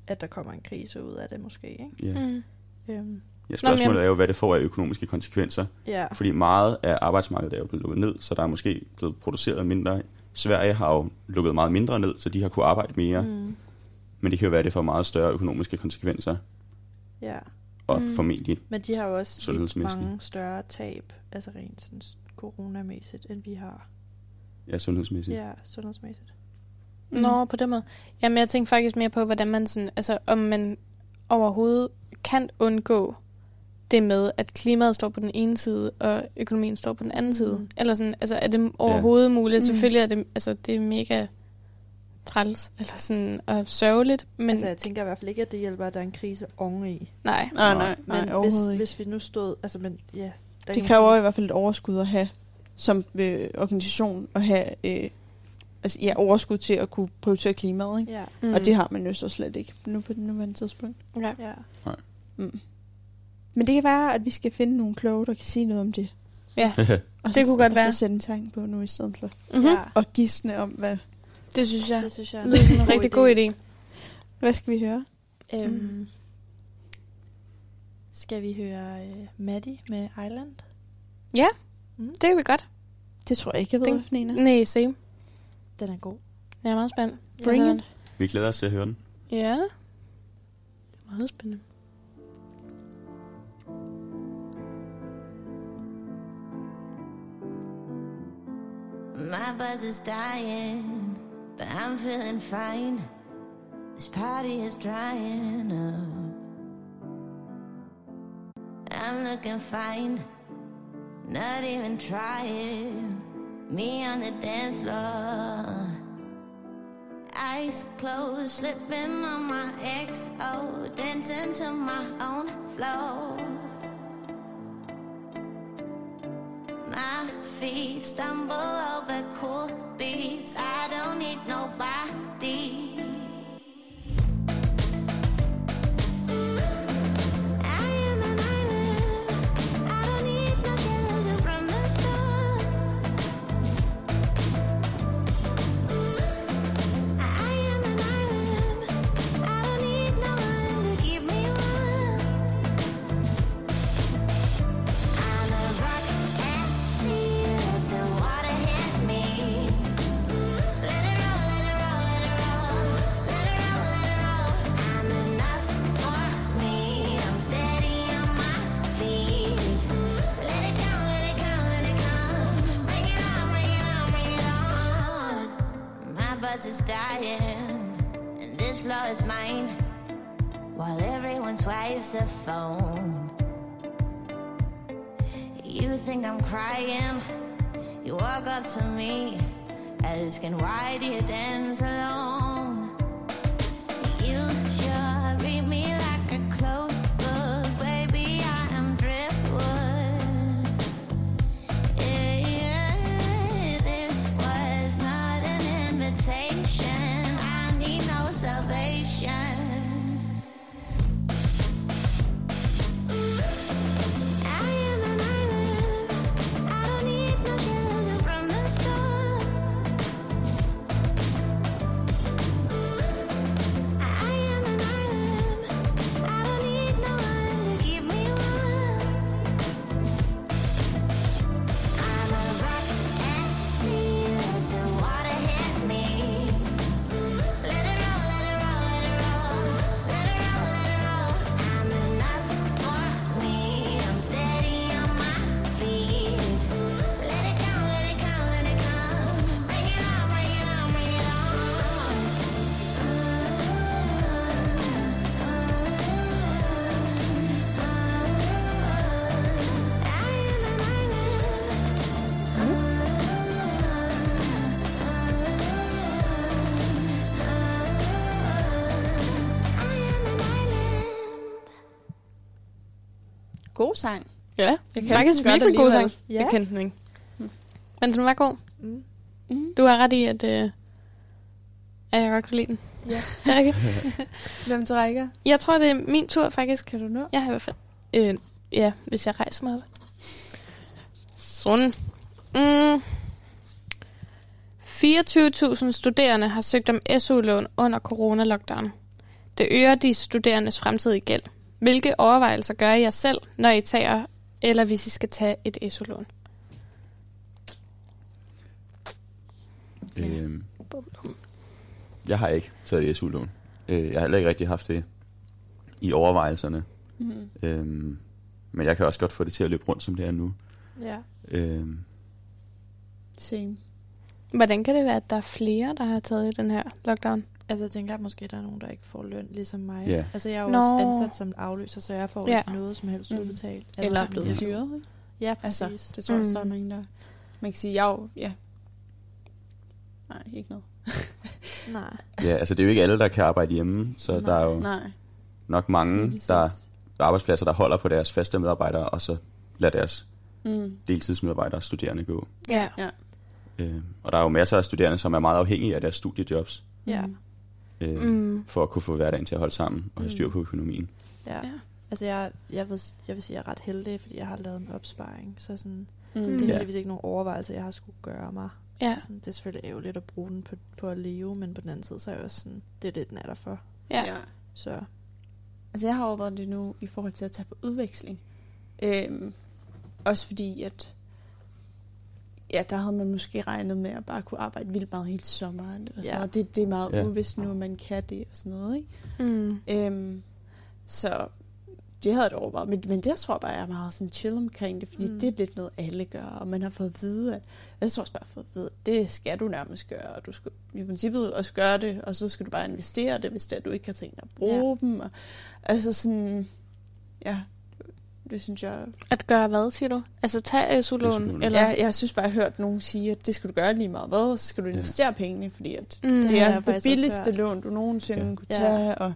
at der kommer en krise ud af det måske, ikke? ja. Mm. Øhm, ja spørgsmålet Nå, men jeg- er jo, hvad det får af økonomiske konsekvenser. ja, Fordi meget af arbejdsmarkedet er jo blevet lukket ned, så der er måske blevet produceret mindre. Sverige har jo lukket meget mindre ned, så de har kunne arbejde mere. Mm. mm, Men det kan jo være, at det får meget større økonomiske konsekvenser, ja. og Mm. mm. formentlig Men de har jo også lidt mange større tab, altså rent sådan coronamæssigt, end vi har. ja, sundhedsmæssigt. Ja, sundhedsmæssigt. Nå, på den måde. Jamen, jeg tænker faktisk mere på, hvordan man sådan, altså, om man overhovedet kan undgå det med, at klimaet står på den ene side, og økonomien står på den anden side. Mm. Eller sådan, altså, er det overhovedet muligt? Mm. Selvfølgelig er det, altså, det er mega træls, eller sådan, og sørgeligt, men Men, altså, jeg tænker i hvert fald ikke, at det hjælper, at der er en krise oveni. nej. Nej, nej, Men nej, hvis, ikke. hvis vi nu stod... Altså, men, ja, der Det kræver i hvert fald et overskud at have som øh, organisation at have øh, altså, ja, overskud til at kunne prioritere klimaet. Ikke? Ja, Mm. Og det har man jo så slet ikke nu på den nuværende tidspunkt. Ja. ja. Mm. Men det kan være, at vi skal finde nogle kloge, der kan sige noget om det. Ja, Og Det så, kunne godt og være. så sætte en tanke på nu i stedet for. mm-hmm. ja. Og gisne om, hvad, det synes jeg Det synes jeg det som en rigtig god idé. hvad skal vi høre? Øhm, skal vi høre uh, Maddie med Island? Ja, Mm. det kan vi godt. Det tror jeg ikke, jeg ved, Den- hvad for en er. Nej, same. Den er god. Jeg er meget spændt. Bring it. Vi glæder os til at høre den. Ja. Det er meget spændende. My buzz is dying, but I'm feeling fine. This party is drying up. I'm looking fine, not even trying. Me on the dance floor. Eyes closed, slipping on my XO, dancing to my own flow. Stumble over cool beats. I dying, and this floor is mine. While everyone swipes their phone. You think I'm crying? You walk up to me, asking why do you dance alone? Kan er faktisk virkelig god sang. Ja. Jeg kendte den ikke. Men den var god. Mm. Mm. Du har ret i, at, øh, at jeg godt kunne lide den. Ja. Det er rigtigt. Hvem trækker? Jeg tror, det er min tur, faktisk. Kan du nå? Jeg har i hvert fald... Øh, ja, hvis jeg rejser mig op. Sådan. Mm. 24.000 studerende har søgt om SU-lån under corona-lockdown. Det øger de studerendes fremtidige gæld. Hvilke overvejelser gør I jer selv, når I tager, eller hvis I skal tage et SU-lån? Øhm, jeg har ikke taget et SU-lån. Øh, jeg har heller ikke rigtig haft det i overvejelserne. Mm. Øhm, men jeg kan også godt få det til at løbe rundt, som det er nu. Ja. Øhm, Same. Hvordan kan det være, at der er flere, der har taget i den her lockdown? Altså, jeg tænker, at måske der er nogen, der ikke får løn, ligesom mig. Ja. Altså, jeg er jo Nå. også ansat som afløser, så jeg får Ja. ja. ikke noget som helst Mm. udbetalt. Eller er min blevet fyret, ikke? Ja, præcis. Altså, det tror jeg også, der er Mm. mange, der... Man kan sige, jeg er jo- ja. Nej, ikke noget. Nej. ja, altså det er jo ikke alle, der kan arbejde hjemme, så Nej. der er jo Nej. nok mange, der der er arbejdspladser, der holder på deres faste medarbejdere, og så lader deres Mm. deltidsmedarbejdere og studerende gå. Ja. Øh, og der er jo masser af studerende, som er meget afhængige af deres studiejobs, Ja. Mm. Øh, Mm. for at kunne få hverdagen til at holde sammen og have styr på økonomien. ja. Ja. Altså, jeg, jeg, vil, jeg vil sige, at jeg er ret heldig, fordi jeg har lavet en opsparing. Så sådan, Mm. det er heldigvis ikke nogen overvejelse, jeg har skulle gøre mig. Ja. Sådan, det er selvfølgelig ærgerligt at bruge den på, på at leve, men på den anden side, så er jeg også sådan, det er det, den er der for. Ja. ja. Så Altså, jeg har overvejet det nu i forhold til at tage på udveksling. Øhm, også fordi, at ja, der havde man måske regnet med at bare kunne arbejde vildt meget hele sommeren. Og sådan Ja. noget. Det, det er meget Ja. uvist nu, at man kan det og sådan noget. Ikke? Mm. Øhm, så det havde jeg da overvejet. Men, men det tror jeg bare, jeg er meget sådan chill omkring det, fordi Mm. det er lidt noget, alle gør. Og man har fået at vide, at jeg tror også bare, fået at vide, at det skal du nærmest gøre. Og du skal i princippet også gøre det, og så skal du bare investere det, hvis det er, du ikke har tænkt dig at bruge ja. dem. Og, altså sådan, ja, det synes jeg... At gøre hvad, siger du? Altså tage SU-lån? SU-lån. Eller? Ja, jeg synes bare, jeg har hørt nogen sige, at det skal du gøre lige meget hvad, og så skal du Ja. investere pengene, fordi at Mm. det er det billigste lån, du nogensinde Ja. kunne Ja. tage. Og,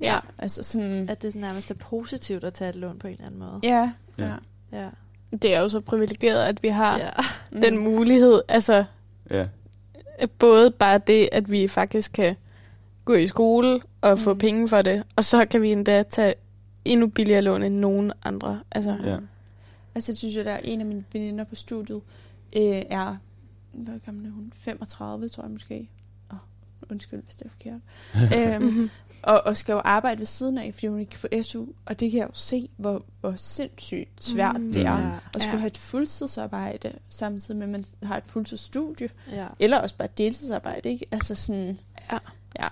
ja, Ja. altså sådan... at det nærmest er positivt at tage et lån på en eller anden måde. Ja, Ja. ja. Ja. Det er jo så privilegeret, at vi har ja. Mm. den mulighed. Altså, Ja, både bare det, at vi faktisk kan gå i skole og få Mm. penge for det, og så kan vi endda tage endnu billigere lån end nogen andre. Altså, ja. Altså, jeg synes jo, der er en af mine veninder på studiet, øh, er, hvor gammel er hun? 35, tror jeg måske. Oh, undskyld, hvis det er forkert. øhm, og, og skal jo arbejde ved siden af, fordi hun ikke kan få SU. Og det kan jeg jo se, hvor, hvor sindssygt svært Mm. det er. Ja. At skulle Ja. have et fuldtidsarbejde, samtidig med, at man har et fuldtidsstudie. ja. Eller også bare et deltidsarbejde, ikke? Altså sådan, Ja. ja.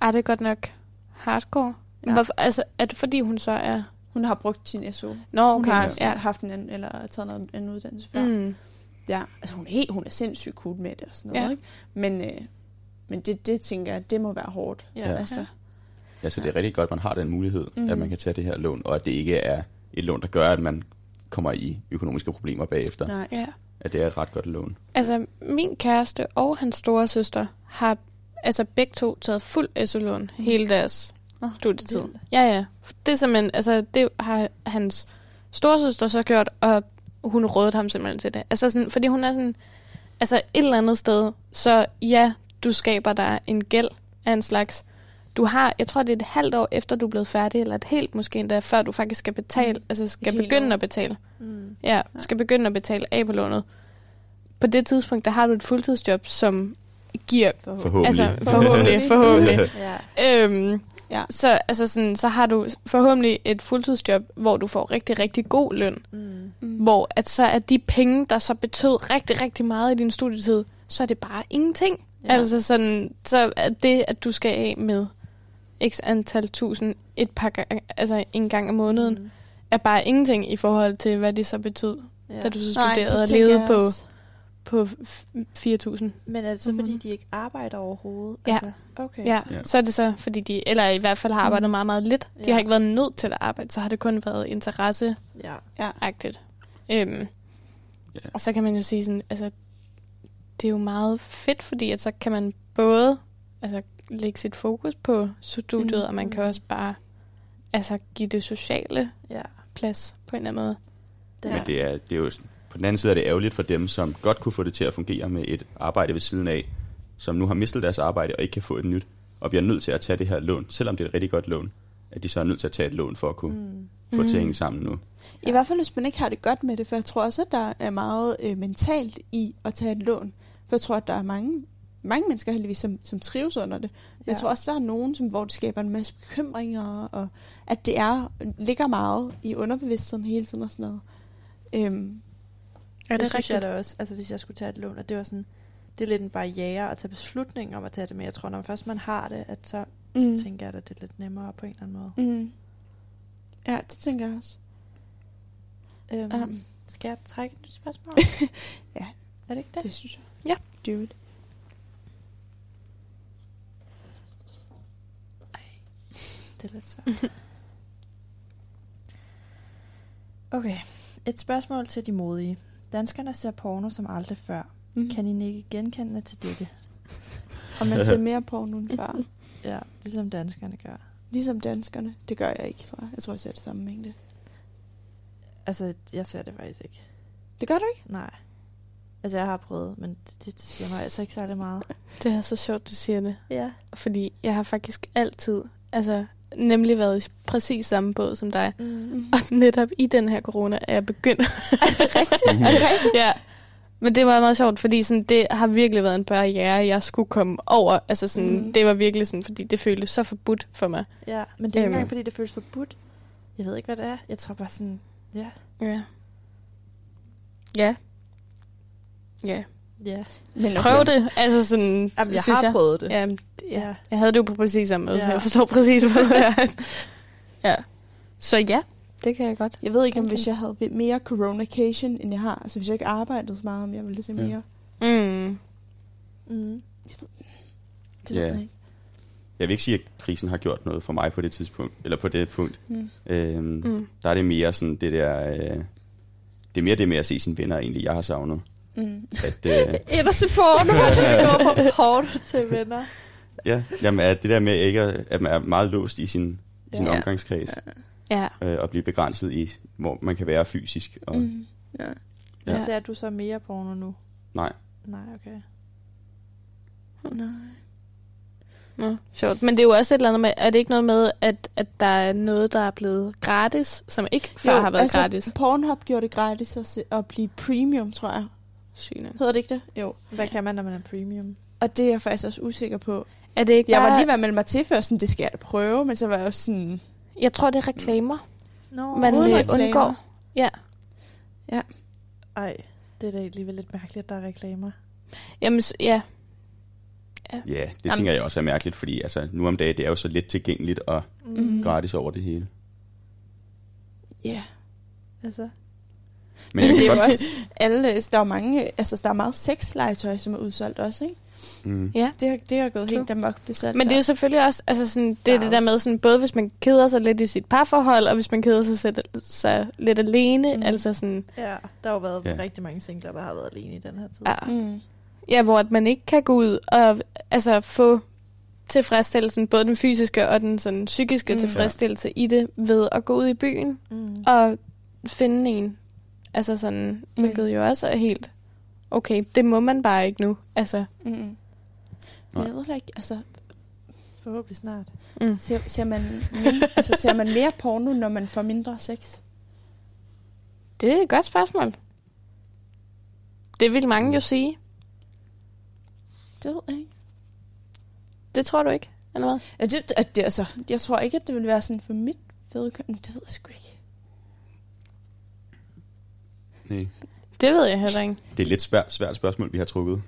er det godt nok hardcore? Ja. Hvorfor, altså, er det fordi, hun så er... Hun har brugt sin SU. Nå, Hun okay. har ja. haft en, anden- eller taget noget, en uddannelse før. Mm. Ja, altså hun er, helt, hun er sindssygt cool med det og sådan noget, Ja. ikke? Men, øh, men det, det tænker jeg, det må være hårdt. Ja. Altså, ja, så det er rigtig godt, at man har den mulighed, mm. Mhm. at man kan tage det her lån, og at det ikke er et lån, der gør, at man kommer i økonomiske problemer bagefter. nej. ja. At det er et ret godt lån. Altså, min kæreste og hans store søster har altså begge to taget fuld SU-lån hele deres Nå, studietid. vildt. Ja, ja. Det er simpelthen, altså, det har hans storesøster så gjort, og hun rådede ham simpelthen til det. Altså sådan, fordi hun er sådan, altså et eller andet sted, så ja, du skaber dig en gæld af en slags. Du har, jeg tror det er et halvt år efter du er blevet færdig, eller et helt måske endda, før du faktisk skal betale, Mm. altså skal helt begynde år. at betale. Mm. Ja, skal begynde at betale af på lånet. På det tidspunkt, der har du et fuldtidsjob, som giver Forhåbentlig. Altså, forhåbentlig, forhåbentlig. Ja. øhm, Ja. så, altså sådan, så har du forhåbentlig et fuldtidsjob, hvor du får rigtig, rigtig god løn. Mm. Mm. Hvor at så er de penge, der så betød rigtig, rigtig meget i din studietid, så er det bare ingenting. Ja. Altså sådan, så er det, at du skal af med x antal tusind et par gange, altså en gang om måneden, mm. Er bare ingenting i forhold til, hvad det så betød, ja. Da du så Nej, studerede og tænker levede på, også. På f- 4.000. Men er det så, fordi Mhm. de ikke arbejder overhovedet? Ja. Altså, okay. Ja, Ja. ja, så er det så, fordi de, eller i hvert fald har arbejdet Mm. meget, meget lidt. De Ja. har ikke været nødt til at arbejde, så har det kun været interesseagtigt. ja. Øhm, Ja. Og så kan man jo sige sådan, altså, det er jo meget fedt, fordi at så kan man både altså, lægge sit fokus på studiet, Mm. mm. og man kan også bare altså, give det sociale ja. arbejdsplads på en eller anden måde. Ja. Men det er, det er jo, sådan- på den anden side er det ærgerligt for dem, som godt kunne få det til at fungere med et arbejde ved siden af, som nu har mistet deres arbejde og ikke kan få et nyt, og bliver nødt til at tage det her lån, selvom det er et rigtig godt lån, at de så er nødt til at tage et lån for at kunne mm. få det til at hænge sammen nu. I hvert fald, hvis man ikke har det godt med det, for jeg tror også, at der er meget øh, mentalt i at tage et lån. For jeg tror, at der er mange, mange mennesker heldigvis, som, som trives under det. Men jeg Ja. tror også, der er nogen, som, hvor det skaber en masse bekymringer, og at det er ligger meget i underbevidstheden hele tiden og sådan noget. Øhm, Er det, det synes rigtigt? jeg da også, altså hvis jeg skulle tage et lån, at det var sådan, det er lidt en barriere at tage beslutninger om at tage det, men jeg tror, når først man har det, at så, mm. Så tænker jeg, at det er lidt nemmere på en eller anden måde. mm. Ja, det tænker jeg også. Øhm, Ja. Skal jeg trække et nyt spørgsmål? Ja. Er det ikke det? Det synes jeg. Ja. Do it. Det er lidt svært. Okay, et spørgsmål til de modige. Danskerne ser porno som aldrig før. Mm. Kan I ikke genkende til dette? Og man ser mere på end før. Ja, ligesom danskerne gør. Ligesom danskerne. Det gør jeg ikke, tror jeg. Jeg tror, jeg ser det samme mængde. Altså, jeg ser det faktisk ikke. Det gør du ikke? Nej. Altså, jeg har prøvet, men det, det siger mig altså ikke særlig meget. Det er så sjovt, du siger det. Ja. Fordi jeg har faktisk altid, altså nemlig været i præcis samme båd som dig. Mm. Og netop i den her corona er jeg begyndt. Er det rigtigt? ja. Men det var meget sjovt, fordi sådan, det har virkelig været en barriere, jeg skulle komme over. Altså sådan, mm. det var virkelig sådan, fordi det føltes så forbudt for mig. Ja, men det er ikke Øhm. engang, fordi det føles forbudt. Jeg ved ikke, hvad det er. Jeg tror bare sådan, ja, Ja. Ja. Ja. Ja. Men Prøv det. Altså sådan, Jamen, jeg synes har jeg. prøvet det. Ja, ja. Ja. Jeg havde det jo på præcis samme måde, ja. så Ja. jeg forstår præcis, hvad det er. ja. Så ja, det kan jeg godt. Jeg ved ikke, om Okay. hvis jeg havde mere coronacation, end jeg har. Altså, hvis jeg ikke arbejdede så meget, om jeg ville se Ja. mere. Mm. Mm. Det Ja. ved jeg ikke. Jeg vil ikke sige, at krisen har gjort noget for mig på det tidspunkt, eller på det punkt. Mm. Øhm, Mm. Der er det mere sådan det der... Øh, det er mere det med at se sine venner, egentlig, jeg har savnet. Mm. At, øh, se porno, det går fra hårdt til venner. ja, jamen, at det der med ikke at, at man er meget låst i sin, i sin Ja. omgangskreds, Ja. øh, og blive begrænset i, hvor man kan være fysisk. Og, mm. Ja. Ja. Ja. Ser du så mere porno nu? Nej, Nej, okay. Nej. Nå, sjovt. Men det er jo også et eller andet med, er det ikke noget med, at, at der er noget, der er blevet gratis, som ikke før Jo, har været altså, gratis? Pornhub gjorde det gratis at, se, at blive premium, tror jeg. Sygt. Hedder det ikke det? Jo. Hvad kan man, når man er premium? Og det er jeg faktisk også usikker på. Er det ikke Jeg bare... var lige ved at melde mig til før, sådan, det skal jeg da prøve, men så var jeg jo sådan... Jeg tror, det er reklamer, Nå, man uden øh, reklamer. undgår. Ja. Ej, det er da alligevel lidt mærkeligt, at der er reklamer. Jamen, s- ja. ja, det Jamen. tænker jeg også er mærkeligt, fordi altså, nu om dagen, det er jo så let tilgængeligt og Mm. gratis over det hele. Ja. Altså, Men jeg det kan er jo godt... også alle, der er jo mange, altså der er meget sexlegetøj, som er udsolgt også, ikke? Mm, ja. Det har, det har gået True. helt amok, det salg Men det er jo selvfølgelig også, altså sådan, det er Der er det der med, sådan, både hvis man keder sig lidt i sit parforhold, og hvis man keder sig, sig, sig lidt alene, Mm. altså sådan, ja, der har jo været Ja. ja. rigtig mange singler, der har været alene i den her tid. ja, Mm. ja, hvor at man ikke kan gå ud og altså, få tilfredsstillelsen, både den fysiske og den sådan, psykiske Mm. tilfredsstillelse i det, ved at gå ud i byen Mm. og finde en. Altså sådan, Mm. mm. hvilket jo også er helt okay. Det må man bare ikke nu. Altså, Mm. Men jeg ved heller ikke, altså, Forhåbentlig snart. mm. ser, ser, man mindre, altså, ser man mere porno, når man får mindre sex? Det er et godt spørgsmål. Det vil mange jo sige. Det ved jeg ikke. Det tror du ikke, eller hvad? Ja, det, at det, altså, jeg tror ikke, at det vil være sådan for mit vedkommende. Det ved jeg sgu ikke. Nej. Det ved jeg heller ikke. Det er et lidt svært, svært spørgsmål, vi har trukket.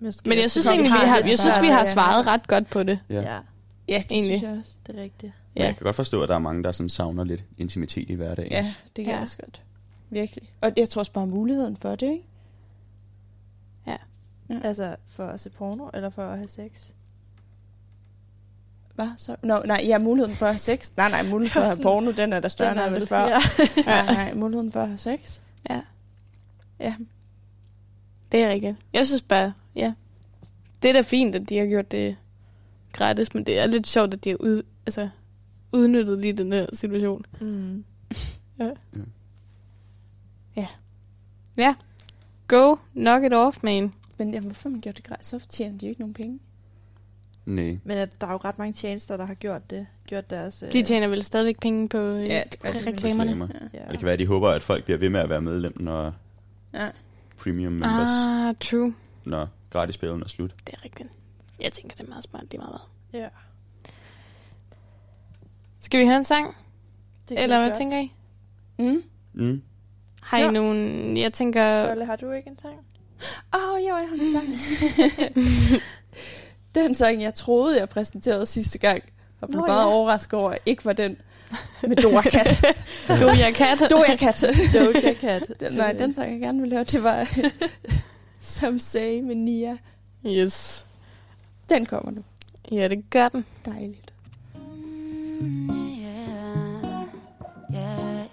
Måske Men jeg synes egentlig, vi har jeg synes, vi har svaret ret godt på det. Ja. Ja, Ja, det Egentlig. synes jeg også. det er rigtigt. Men Ja. jeg kan godt forstå, at der er mange, der sådan savner lidt intimitet i hverdagen. Ja, det kan Ja. jeg også godt. Virkelig. Og jeg tror også bare muligheden for det, ikke? Altså, for at se porno, eller for at have sex? Hvad? Så? Nå, nej, ja, muligheden for at have sex. Nej, nej, muligheden for at have porno, den er der større, end ville før. Ja. Ja, nej, muligheden for at have sex. Ja. Ja. Det er rigtigt. Jeg synes bare, ja. Det er da fint, at de har gjort det gratis, men det er lidt sjovt, at de har ud, altså, udnyttet lige den her situation. Mm. Ja. Go, knock it off, man. Men jamen, hvorfor man gjort det gratis? Så tjener de jo ikke nogen penge. Nej. Men at der er jo ret mange tjenester, der har gjort det. Gjort deres... øh, De tjener vel stadigvæk penge på øh, Ja, de. reklamerne. Reklamer. Ja. Og det kan være, at de håber, at folk bliver ved med at være medlem, når Ja. premium members, ah. Ah, true. når gratis perioden er slut. Det er rigtigt. Jeg tænker, det er meget smart. Det er meget ja. Skal vi have en sang? Det kan Eller hvad gøre. tænker I? Mm. Mm. Har I Ja. nogen... Jeg tænker... Stolle, har du ikke en sang? Åh, oh, jo, jeg har en sang. den sang, jeg troede, jeg præsenterede sidste gang, og blev Nå, meget ja. overrasket over, at ikke var den med Dora Kat. Doja Cat. Doja Kat. Doja Cat. den, nej, den sang, jeg gerne ville høre, det var Some Say med Nia. Yes. Den kommer nu. Ja, det gør den. Dejligt. Yeah, yeah, yeah.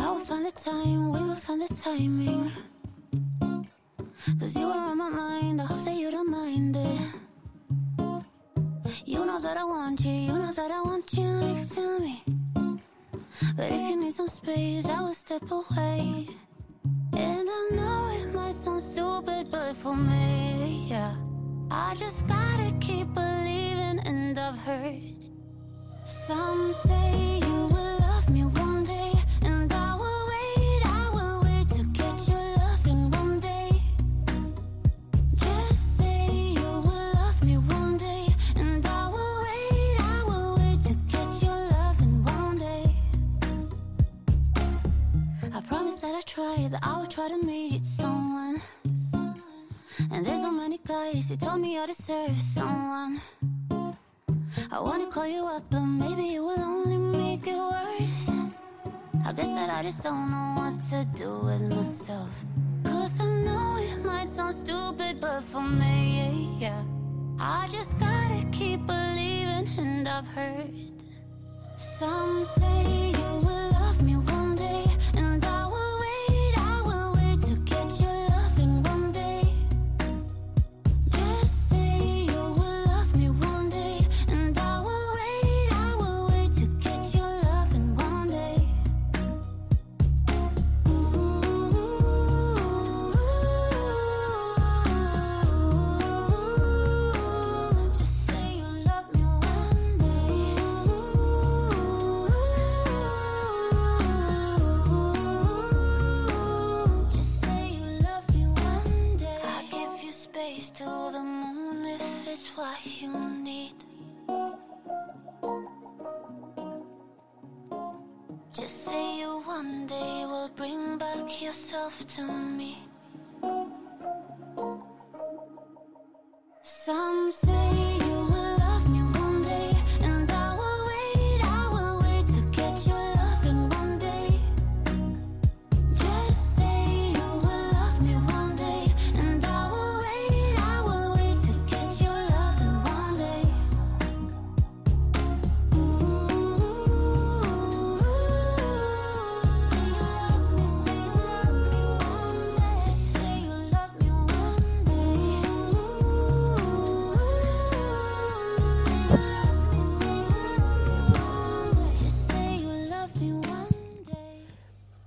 I will find the time, we will find the timing. Cause you are on my mind, I hope that you don't mind it. You know that I want you, you know that I want you next to me. But if you need some space, I will step away. And I know it might sound stupid, but for me, yeah. I just gotta keep believing, and I've heard some say you will love me one try, that I will try to meet someone. And there's so many guys who told me I deserve someone. I wanna call you up, but maybe it will only make it worse. I guess that I just don't know what to do with myself. Cause I know it might sound stupid, but for me, yeah. I just gotta keep believing, and I've heard some say you will love me it's what you need. Just say you one day will bring back yourself to me. Some say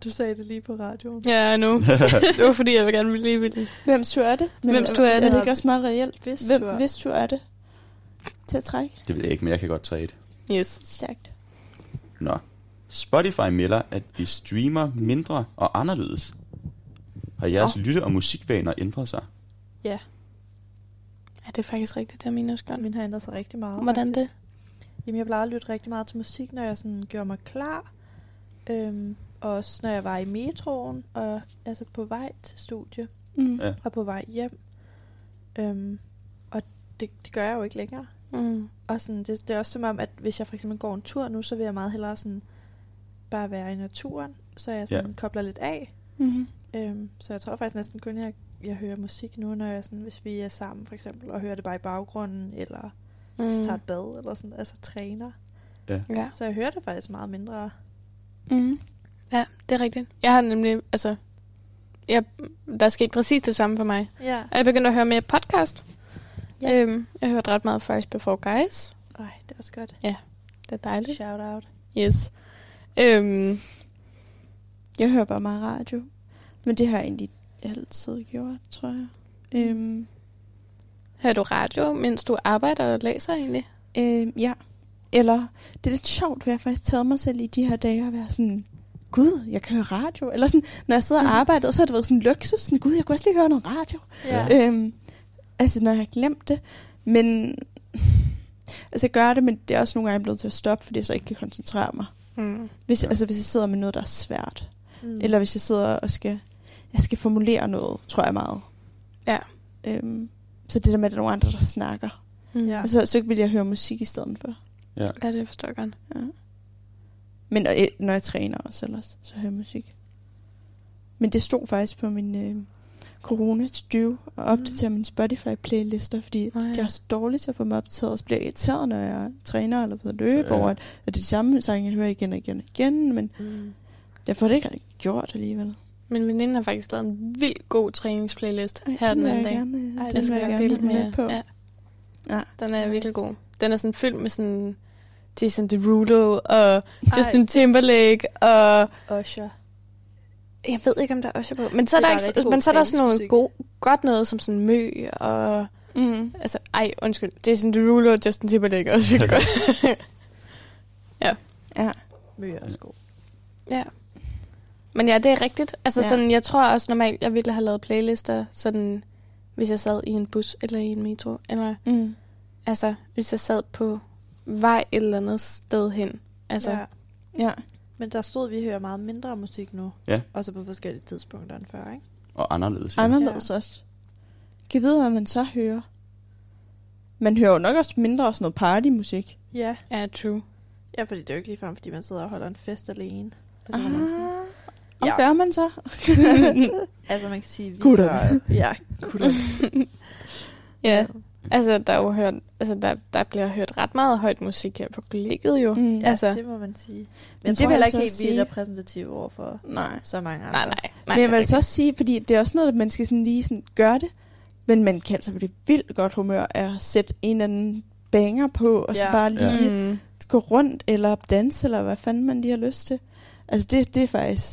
Du sagde det lige på radioen. Ja, nu. det var fordi, jeg vil gerne blive ved det. Hvem tur er det? Hvem tur er Er det? det ikke også meget reelt? Hvis Hvem, tur. hvis tur er det? Til at trække? Det ved jeg ikke, men jeg kan godt trade. Yes. Stærkt. Nå. Spotify melder, at de streamer mindre og anderledes. Har jeres Nå. lytte- og musikvaner ændret sig? Ja, Ja, det er faktisk rigtigt, det er min også godt. min har ændret sig rigtig meget. Hvordan det? faktisk. Jamen, jeg plejede at lytte rigtig meget til musik, når jeg sådan gjorde mig klar. Øhm, også når jeg var i metroen, og altså på vej til studie, Mm. Ja. og på vej hjem. Øhm, og det, det gør jeg jo ikke længere. Mm. Og sådan, det, det er også som om, at hvis jeg for eksempel går en tur nu, så vil jeg meget hellere sådan bare være i naturen, så jeg sådan Ja. kobler lidt af. Mm-hmm. Øhm, så jeg tror faktisk næsten kun, jeg, jeg hører musik nu, når jeg sådan, hvis vi er sammen for eksempel, og hører det bare i baggrunden, eller mm. tager et bad, eller sådan, altså træner. Ja. Så jeg hører det faktisk meget mindre. Mm. Ja, det er rigtigt. Jeg har nemlig, altså, jeg, der er sket præcis det samme for mig. Ja. Og jeg begyndte at høre mere podcast. Ja. Ja. Øhm, jeg hørte ret meget First Before Guys. Ej, det er også godt. Det er dejligt. Shout out. Yes. Øhm, Jeg hører bare meget radio. Men det har jeg egentlig altid gjort, tror jeg. Øhm, hører du radio, mens du arbejder og læser egentlig? øhm, ja. Eller, det er lidt sjovt, for jeg har faktisk taget mig selv i de her dage at være sådan, gud, jeg kan høre radio. Eller sådan, når jeg sidder og arbejder, så har det været sådan en luksus. Sådan, gud, jeg kunne også lige høre noget radio. Ja. Øhm, altså, når jeg har glemt det. Men, altså, jeg gør det, men det er også nogle gange, blevet til at stoppe, fordi jeg så ikke kan koncentrere mig. Mm. Hvis, Ja. Altså, hvis jeg sidder med noget, der er svært. Mm. Eller hvis jeg sidder og skal, jeg skal formulere noget, tror jeg meget. Ja. Øhm, så det der med, at der er nogle andre, der snakker. Mm. Ja. Altså, så vil jeg høre musik i stedet for. Ja. ja, det forstår jeg godt. Ja. Men når jeg, når jeg træner også ellers, så hører jeg musik. Men det stod faktisk på min øh, corona to do og opdatere mm. mine Spotify-playlister, fordi Nå oh, ja. jeg er så dårligt til at få dem opdateret, og så bliver jeg irriteret, når jeg træner eller ved at løbe Ja. over, at at det er de samme sange, jeg hører igen og igen og igen, men Mm. jeg får det ikke rigtig gjort alligevel. Min veninde har faktisk lavet en vildt god træningsplaylist Ej, her den vil anden jeg dag. Gerne, Ej, Ej, den den skal jeg gerne dele med på. Ja, Ja. den er virkelig god. Den er sådan fyldt med sådan Jason Derulo og Justin Timberlake og Usher. jeg ved ikke om der er også på. Men så er Det der, er bare rigtig ikke, god men så er der sådan noget god, godt noget som sådan Mø og Mm. altså ej undskyld Jason Derulo og Justin Timberlake er også virkelig godt. Ja. Mø er også god. ja. Men ja, det er rigtigt. Altså Ja. sådan, jeg tror også normalt, jeg ville have lavet playlister, sådan, hvis jeg sad i en bus eller i en metro, eller Mm. altså, hvis jeg sad på vej et eller andet sted hen. Altså, ja. Ja. Men der stod, at vi hører meget mindre musik nu. Ja. Også på forskellige tidspunkter end før, ikke? Og anderledes. Ja. Anderledes ja. også. Kan vide, hvad man så hører. Man hører jo nok også mindre sådan noget partymusik. Ja. ja, true. Ja, fordi det er jo ikke ligefrem, fordi man sidder og holder en fest alene. Altså, hvor man sådan, Ah, og Ja. gør man så? altså man kan sige, vi hører- Ja, gutterne. Ja, altså der, er jo hørt, altså, der, der bliver hørt ret meget højt musik her på kollegiet jo. Mm. Ja, Altså- altså, det må man sige. Men jeg det tror vil heller jeg ikke så helt, også vi er sige. repræsentative over for Nej. så mange andre. Nej, nej. nej Men jeg det er vil så rigtigt. også sige, fordi det er også noget, at man skal sådan lige sådan gøre det. Men man kan altså blive vildt godt humør af at sætte en eller anden banger på, og så Ja. bare lige ja. Mm. gå rundt, eller danse, eller hvad fanden man lige har lyst til. Altså det, det er faktisk,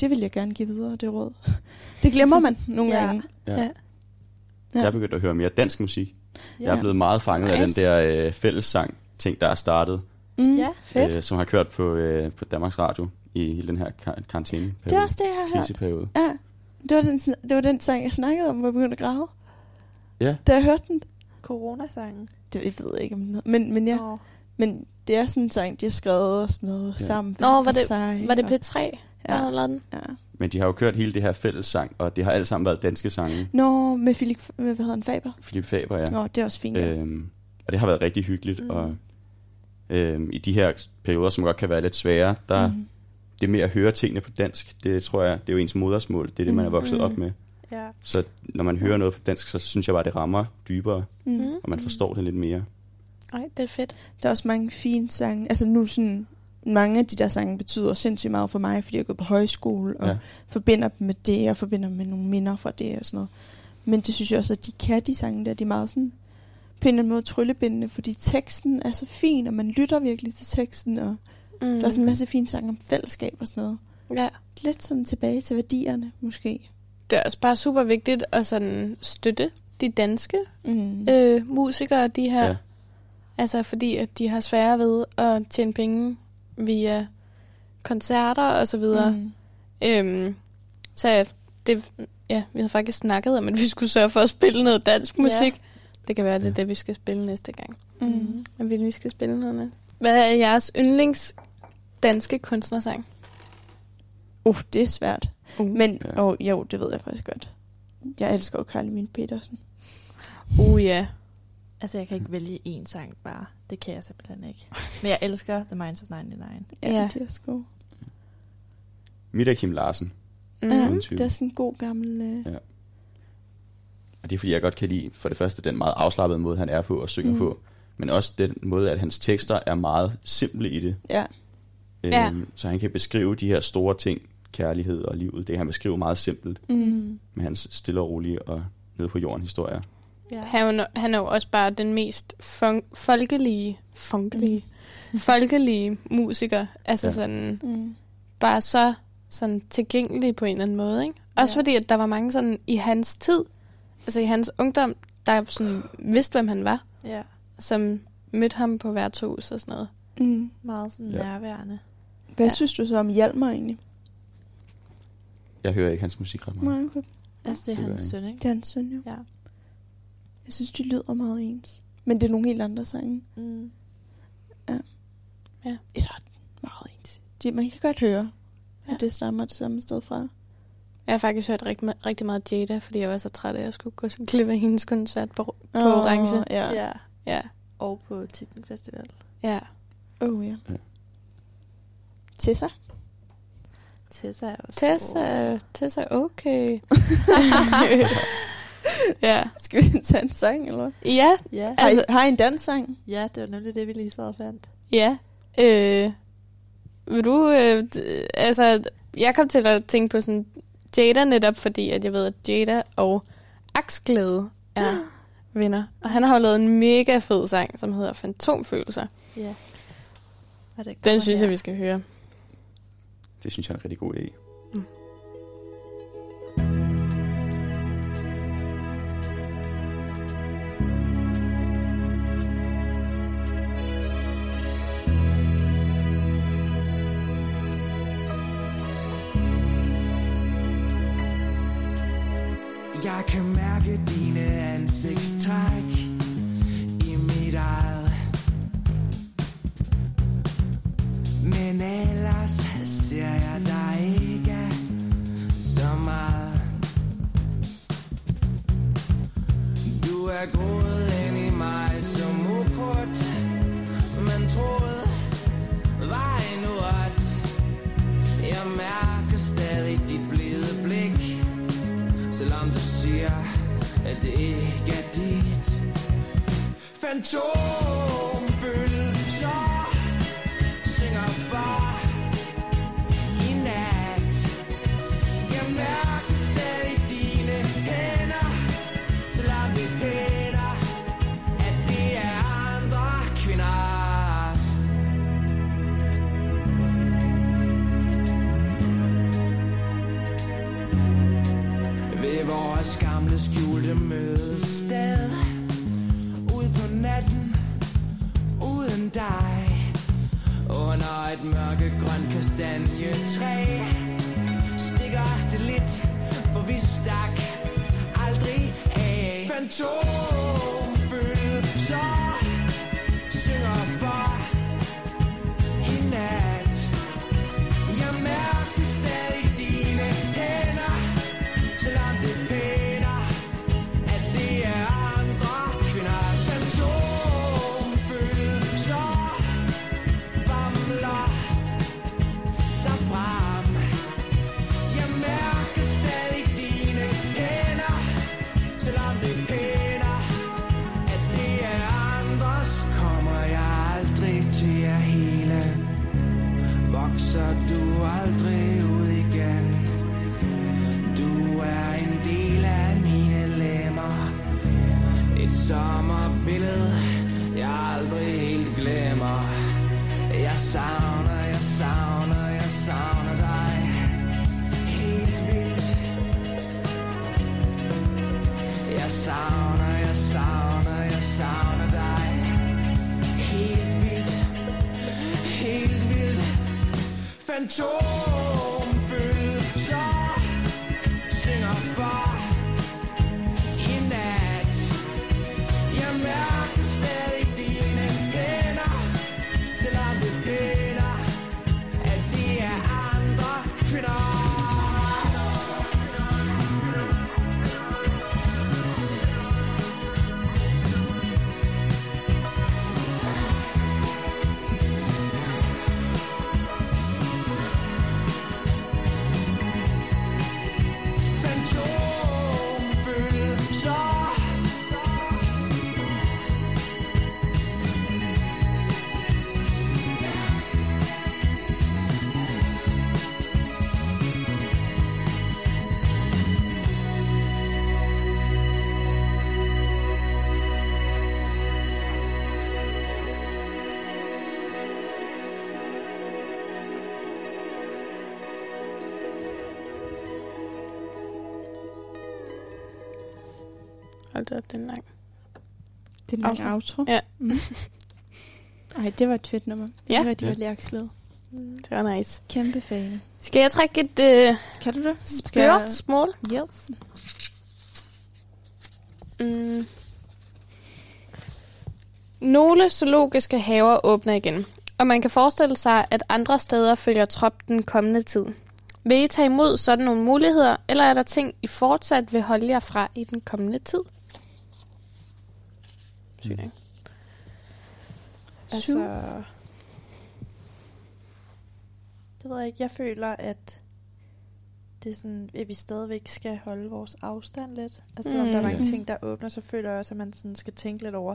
det vil jeg gerne give videre, det råd. Det glemmer man nogle Ja. gange. Ja. Ja. Jeg er begyndt at høre mere dansk musik. Ja. Jeg er blevet meget fanget nice. af den der øh, fællessang ting, der er startet, Mm. Ja, Fedt. øh, som har kørt på, øh, på Danmarks Radio i hele den her kar- karantæne Det er også det, jeg har hørt. Ja, det var, den, det var den sang, jeg snakkede om, hvor jeg begyndte at græde. Ja. Da jeg hørte den. Coronasangen. Det jeg ved jeg ikke, om hedder. Men, men, ja, Åh. men det er sådan en sang, de har skrevet og sådan noget Ja. sammen. Nå, var det- sig, Var det og- P3, der Ja. havde lavet den? Ja. Men de har jo kørt hele det her fællessang, og det har alt sammen været danske sange. Nå, med Philip, med, hvad hedder han, Faber? Philip Faber, ja. Nå, det er også fint. Ja. Øhm, og det har været rigtig hyggeligt, Mm. mm. og øhm, i de her perioder, som godt kan være lidt svære, der mm. Det med at høre tingene på dansk, det tror jeg, det er jo ens modersmål, det er det, man er vokset Mm. op med. Ja. Så når man hører noget på dansk, så synes jeg bare, det rammer dybere, Mm. Mm. og man forstår det lidt mere. Ej, det er fedt. Der er også mange fine sange. Altså nu sådan, mange af de der sange betyder sindssygt meget for mig, fordi jeg går på højskole, og Ja. forbinder dem med det, og forbinder dem med nogle minder fra det og sådan noget. Men det synes jeg også, at de kan, de sange der, de er meget sådan, på en eller anden måde tryllebindende, fordi teksten er så fin, og man lytter virkelig til teksten, og mm. der er sådan en masse fine sange om fællesskab og sådan noget. Ja, Lidt sådan tilbage til værdierne, måske. det er også bare super vigtigt at sådan støtte de danske Mm. øh, musikere, de her. Ja. Altså fordi, at de har svære ved at tjene penge via koncerter og så videre. Mm. Øhm, så ja, det, ja, vi havde faktisk snakket om, at vi skulle sørge for at spille noget dansk musik. Det kan være, det er Ja. det, vi skal spille næste gang. Mm. At vi lige skal spille noget andet. Hvad er jeres yndlings danske kunstnersang? Uh, det er svært. Uh. Men Ja. oh, jo, det ved jeg faktisk godt. Jeg elsker jo Carly Min Petersen. Uh, ja. Altså, jeg kan ikke vælge én sang bare. Det kan jeg simpelthen ikke. Men jeg elsker The Minds of 99. Ja, Ja. ja. det er sgu. Mit er Kim Larsen, Mm. Ja, det er sådan en god gammel... Øh... Ja. og det er fordi, jeg godt kan lide, for det første, den meget afslappede måde, han er på og synger mm. På, men også den måde, at hans tekster er meget simple i det. Ja. Ja. Øhm, så han kan beskrive de her store ting, kærlighed og livet, det han beskrive meget simpelt, Mm. med hans stille og rolige og nede på jorden historier. Ja. Han, er jo- han er jo også bare den mest fun- folkelige, folkelige, folkelige musiker. Altså Ja. sådan, Mm. bare så sådan tilgængelig på en eller anden måde, ikke? Også Ja. fordi, at der var mange sådan i hans tid, altså i hans ungdom, der sådan vidste, hvem han var, ja. som mødte ham på værtshus og sådan noget. Mm. Meget sådan Ja. nærværende. Hvad Ja. synes du så om Hjalmar egentlig? Jeg hører ikke hans musik ret meget. Nej, okay. Altså, det er Det hans søn, ikke? Det er hans søn, jo. Ja. Jeg synes, de lyder meget ens. Men det er nogle helt andre sange. Mm. Et ret meget ens. De, man kan godt høre, Ja. at det stammer det samme sted fra. Jeg har faktisk hørt rigtig, rigtig meget Jada, fordi jeg var så træt af, at jeg skulle gå så glip af hendes koncert på, på Åh, Orange. Ja. ja. ja. Ja, Og på Titten Festival. ja. Oh, ja. Ja. Tessa? Tessa er også Tessa, Tessa okay. ja. Skal vi tage en sang, eller hvad? Ja. Ja. Har, Altså- I, har I en danssang? ja, det var nemlig det, vi lige sad og fandt. ja. Øh, vil du, øh, altså, jeg kom til at tænke på sådan Jada netop, fordi at jeg ved, at Jada og Aksglæde er venner. Og han har jo lavet en mega fed sang, som hedder Fantomfølelser. Ja. Og det Den synes her. jeg, vi skal høre. Det synes jeg er en rigtig god idé. Men ellers ser jeg dig ikke så meget. Du er groet ind i mig som ukrudt Men troet var endnu ret. Jeg mærker stadig dit blide blik Selvom du siger, at det ikke er dit. Fantom skjulte mødested Ud på natten Uden dig. Under et mørkegrønt kastanjetræ Stikker det lidt For vi stak aldrig af. Fantom sommerbillede Jeg aldrig helt glemmer. Jeg savner, jeg savner, jeg savner dig. Helt vildt. Jeg savner, jeg savner, jeg savner dig. Helt vildt. Helt vildt. Fantom! Det er en lang outro. Ja. Mm. Ej, det var et fedt nummer. Det Ja. var rigtig Ja. godt lærkslået. Det var nice. Kæmpe fan. Skal jeg trække et øh, Kan du det? spørgsmål? Yes. Mm. Nogle zoologiske haver åbner igen, og man kan forestille sig, at andre steder følger trop den kommende tid. Vil I tage imod sådan nogle muligheder, eller er der ting, I fortsat vil holde jer fra i den kommende tid? Sygt, ikke? Altså, det ved jeg ikke. Jeg føler, at det er sådan, at vi stadigvæk skal holde vores afstand lidt. Altså, selvom der er Mm. mange Ja. ting, der åbner, så føler jeg også, at man sådan skal tænke lidt over,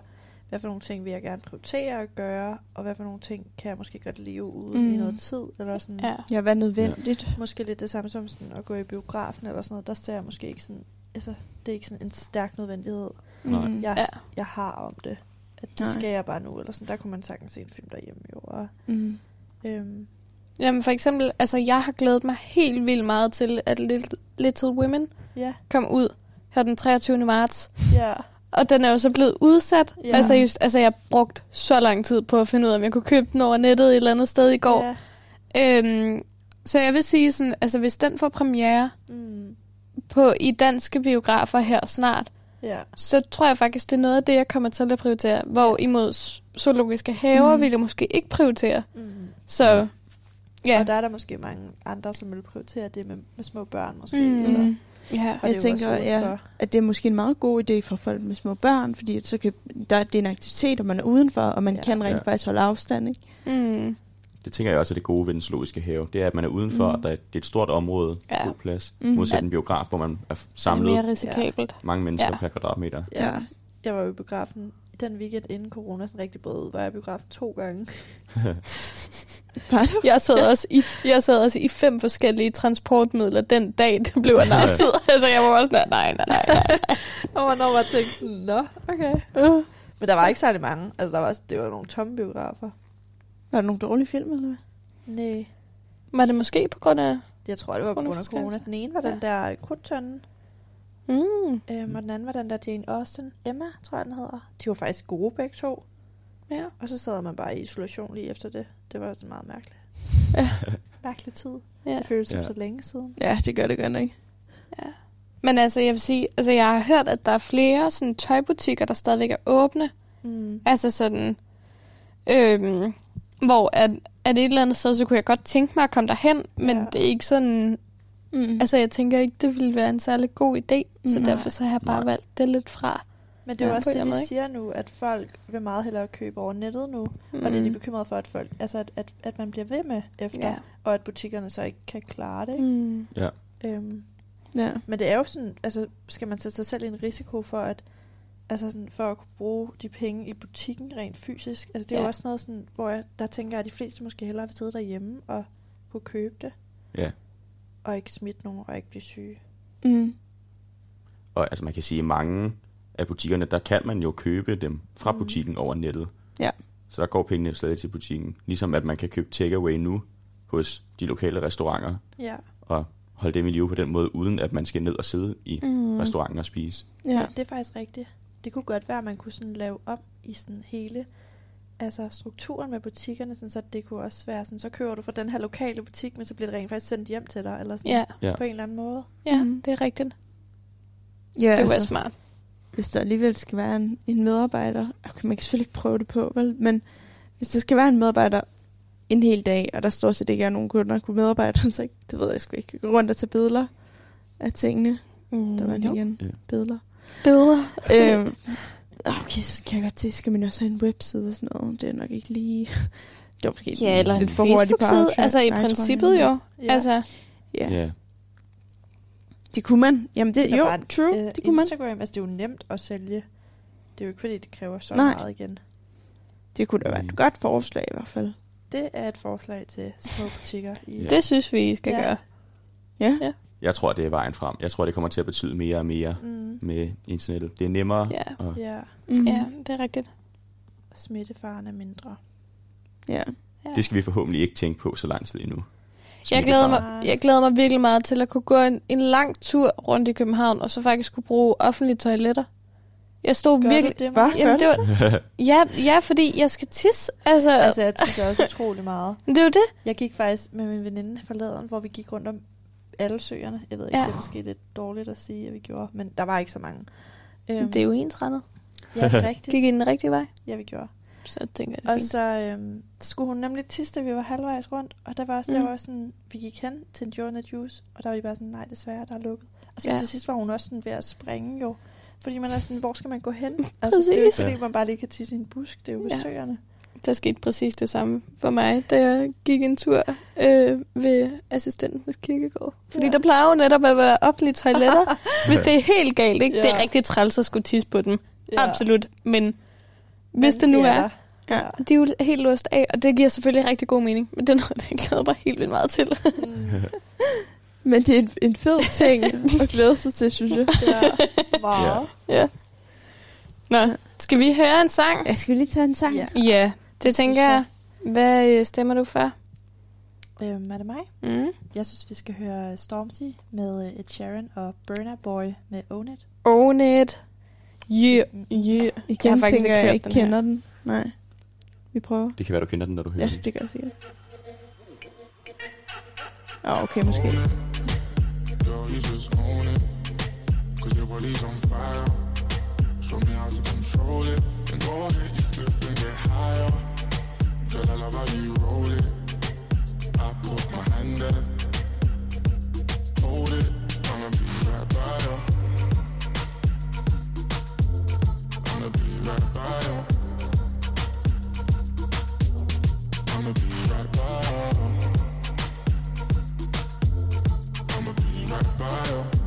hvad for nogle ting vil jeg gerne prioritere at gøre, og hvad for nogle ting kan jeg måske godt leve uden mm. i Mm. noget tid, eller sådan. Ja. Ja, hvad nødvendigt? Måske lidt det samme som sådan at gå i biografen eller sådan noget. Der ser jeg måske ikke sådan, altså, det er ikke sådan en stærk nødvendighed, Nej. Mm. jeg, Ja. jeg har om det. At det Nej. skal jeg bare nu, eller sådan. Der kunne man sagtens se en film derhjemme, jo. Og, Mm. øhm, Jamen for eksempel, altså jeg har glædet mig helt vildt meget til, at Little, Little Women ja, kom ud her den 23. marts. ja. Og den er jo så blevet udsat. Ja. Altså, just, altså jeg brugt så lang tid på at finde ud af, om jeg kunne købe den over nettet et eller andet sted i går. Ja. Øhm, så jeg vil sige sådan, altså hvis den får premiere Mm. på i danske biografer her snart, Ja. så tror jeg faktisk, det er noget af det, jeg kommer til at prioritere. Hvor imod z- zoologiske haver Mm. vil jeg måske ikke prioritere. Mm. Så ja. Og der er der måske mange andre, som vil prioritere det med, med små børn måske. Mm. Eller, Ja. og Jeg er tænker, også ja. At det er måske en meget god idé for folk med små børn, fordi så kan, der, det er en aktivitet, og man er udenfor, og man Ja. ja. kan rent Ja. ja. faktisk holde afstand. Ikke? Mm. Det tænker jeg også er det gode ved den zoologiske have. Det er, at man er udenfor, Mm. og der er, det er et stort område, Ja. god plads. Mm. Modsat Ja. en biograf, hvor man er Det er samlet mere risikabelt. mange mennesker Ja. per kvadratmeter. Ja. Ja. Jeg var jo i biografen den weekend inden corona sådan rigtig brød ud, var jeg i biografen to gange. Var du? Jeg sad, også i, jeg sad også i fem forskellige transportmidler den dag, det blev announceret. altså, jeg var også sådan, nej, nej, nej, nej. Og hvornår var jeg tænkte sådan, nå, okay. Uh. Men der var ikke særlig mange. Altså, der var også, det var nogle tomme biografer. Var der nogle dårlige film, eller hvad? Nej. Var det måske på grund af... Jeg tror, det var på grund af corona. Den ene var den der krudtønden, Mm. øhm, og den anden var den der Jane Austen. Emma, tror jeg, den hedder. De var faktisk gode begge to. Ja. Og så sad man bare i isolation lige efter det. Det var så meget mærkeligt. Ja. Mærkelig tid. ja. Det føles som Ja. så længe siden. Ja, det gør det godt nok. ja. Men altså, jeg vil sige, altså, jeg har hørt, at der er flere sådan, tøjbutikker, der stadigvæk er åbne. Mm. Altså sådan, øhm, hvor at, at et eller andet sted, så kunne jeg godt tænke mig at komme derhen, men Ja. det er ikke sådan, Mm. altså jeg tænker ikke, det ville være en særlig god idé, så Nej. derfor så har jeg bare Nej. valgt det lidt fra. Men det er jo Ja, også det, de måde, siger nu, at folk vil meget hellere købe over nettet nu. Mm. Og det er de bekymrede for, at folk, altså at, at, at man bliver ved med efter, Ja. og at butikkerne så ikke kan klare det. ikke? Mm. Øhm, Ja. men det er jo sådan, altså skal man sætte sig selv i en risiko for at, altså sådan, for at kunne bruge de penge i butikken rent fysisk. Altså det er ja. Jo også noget sådan, hvor jeg, der tænker at de fleste måske hellere vil sidde derhjemme og kunne købe det, Ja. og ikke smitte nogen og ikke blive syge. Mm. Og altså man kan sige, at mange af butikkerne, der kan man jo købe dem fra Mm. butikken over nettet. Ja. Så der går pengene stadig til butikken. Ligesom at man kan købe takeaway nu hos de lokale restauranter, Ja. og holde dem i live på den måde, uden at man skal ned og sidde i Mm. restauranten og spise. Ja. Ja. det er faktisk rigtigt. Det kunne godt være, at man kunne sådan lave om i sådan hele altså strukturen med butikkerne, sådan, så det kunne også være sådan, så køber du fra den her lokale butik, men så bliver det rent faktisk sendt hjem til dig, eller sådan Ja, på en eller anden måde. ja, Mm. det er rigtigt. Ja, Det var altså, smart. hvis der alligevel skal være en, en medarbejder, okay, man kan selvfølgelig ikke prøve det på, vel? men hvis der skal være en medarbejder en hel dag, og der stort set ikke er nogen kunder kunne medarbejdere, så det ved jeg sgu ikke. Gå rundt og tage billeder af tingene. Mm. Der var lige igen Ja. Billeder. bedre. øhm, okay, så kan jeg godt se, skal man også have en webside og sådan noget. Det er nok ikke lige... Det var måske Ja, eller en Facebook-side. Altså i Nej, princippet jeg- jo. Ja. Altså, Ja, Ja. det kunne man. Jamen det, jo, bare, true, Øh, det kunne man. Instagram, altså det er jo nemt at sælge. Det er jo ikke fordi, det kræver så Nej. meget igen. Det kunne da være Mm. et godt forslag i hvert fald. Det er et forslag til små butikker. I, Ja. det synes vi, I skal Ja. gøre. Ja. Jeg tror, det er vejen frem. Jeg tror, det kommer til at betyde mere og mere Mm, med internettet. Det er nemmere. Ja. Og ja, Mm. Ja, det er rigtigt. smittefaren er mindre. ja. Ja. det skal vi forhåbentlig ikke tænke på så lang tid endnu. Jeg glæder, mig, jeg glæder mig virkelig meget til at kunne gå en, en lang tur rundt i København, og så faktisk kunne bruge offentlige toiletter. Jeg stod Gør virkelig... du det, Hvad? Maja? Jamen, det var, ja, ja, fordi jeg skal tisse. Altså, Altså, jeg tisser også utrolig meget. det er jo det. Jeg gik faktisk med min veninde forleden, hvor vi gik rundt om alle søerne. Jeg ved ikke, Ja. det er måske lidt dårligt at sige, at vi gjorde, men der var ikke så mange. Øhm, Det er jo ensrettet. Ja, det er rigtigt. Gik i den rigtige vej. Ja, vi gjorde. Så tænker jeg, det er Og fint. så øhm, skulle hun nemlig tisse, da vi var halvvejs rundt. Og der var også, der Mm. var sådan, vi gik hen til en Jordan Juice, og der var de bare sådan, nej, desværre, der er lukket. Og så Ja. til sidst var hun også sådan ved at springe jo. Fordi man er sådan, hvor skal man gå hen? Altså, det er jo fordi, man bare lige kan tisse i en busk. Det er jo Ja. Ja. Der skete præcis det samme for mig, da jeg gik en tur øh, ved assistentens kirkegård. Fordi ja. Ja. der plejer jo netop at være offentlige toiletter, hvis det er helt galt. Ikke? Ja. Det er Ja. rigtig træls at skulle tisse på dem. Ja. Absolut. Men hvis Men det nu de er, ja. de er jo helt låst af, og det giver selvfølgelig rigtig god mening. Men det er noget, det jeg glæder mig helt vildt meget til. Mm. Men det er en, en fed ting at glæde sig til, synes jeg. Ja, meget. ja. Nå, skal vi høre en sang? Jeg skal vi lige tage en sang? Ja. Ja, det, tænker jeg. Hvad øh, stemmer du for? Øhm, er det mig? Mm. Jeg synes, vi skal høre Stormzy med øh, Ed Sheeran og Burna Boy med Own It. Own it. Yeah, yeah. Jeg Igen har faktisk tænker ikke jeg, jeg ikke den her. kender den. Nej. Vi prøver. Det kan være, du kender den, når du hører Ja, den. det gør jeg sikkert. Åh, oh, okay, måske. Girl, you just own it. Cause your body's on fire. Show me how to control it. And go ahead, you and get higher. Girl, I love how you roll it. I put my hand there. Hold it. I'ma be right by you. I'ma be right by you. I'ma be right by you. I'ma be right by you.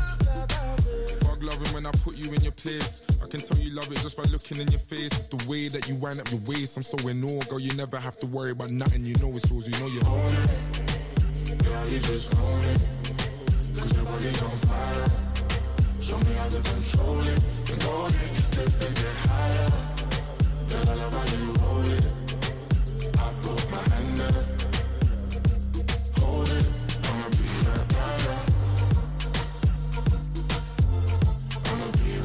When I put you in your place. I can tell you love it just by looking in your face. It's the way that you wind up your waist. I'm so in awe, girl. You never have to worry about nothing. You know it's yours. You know you own it. Girl, you just it. Cause your body's on fire. Show me how to control it. And go ahead, slip and get higher. Girl, I love how you hold it. I my hand.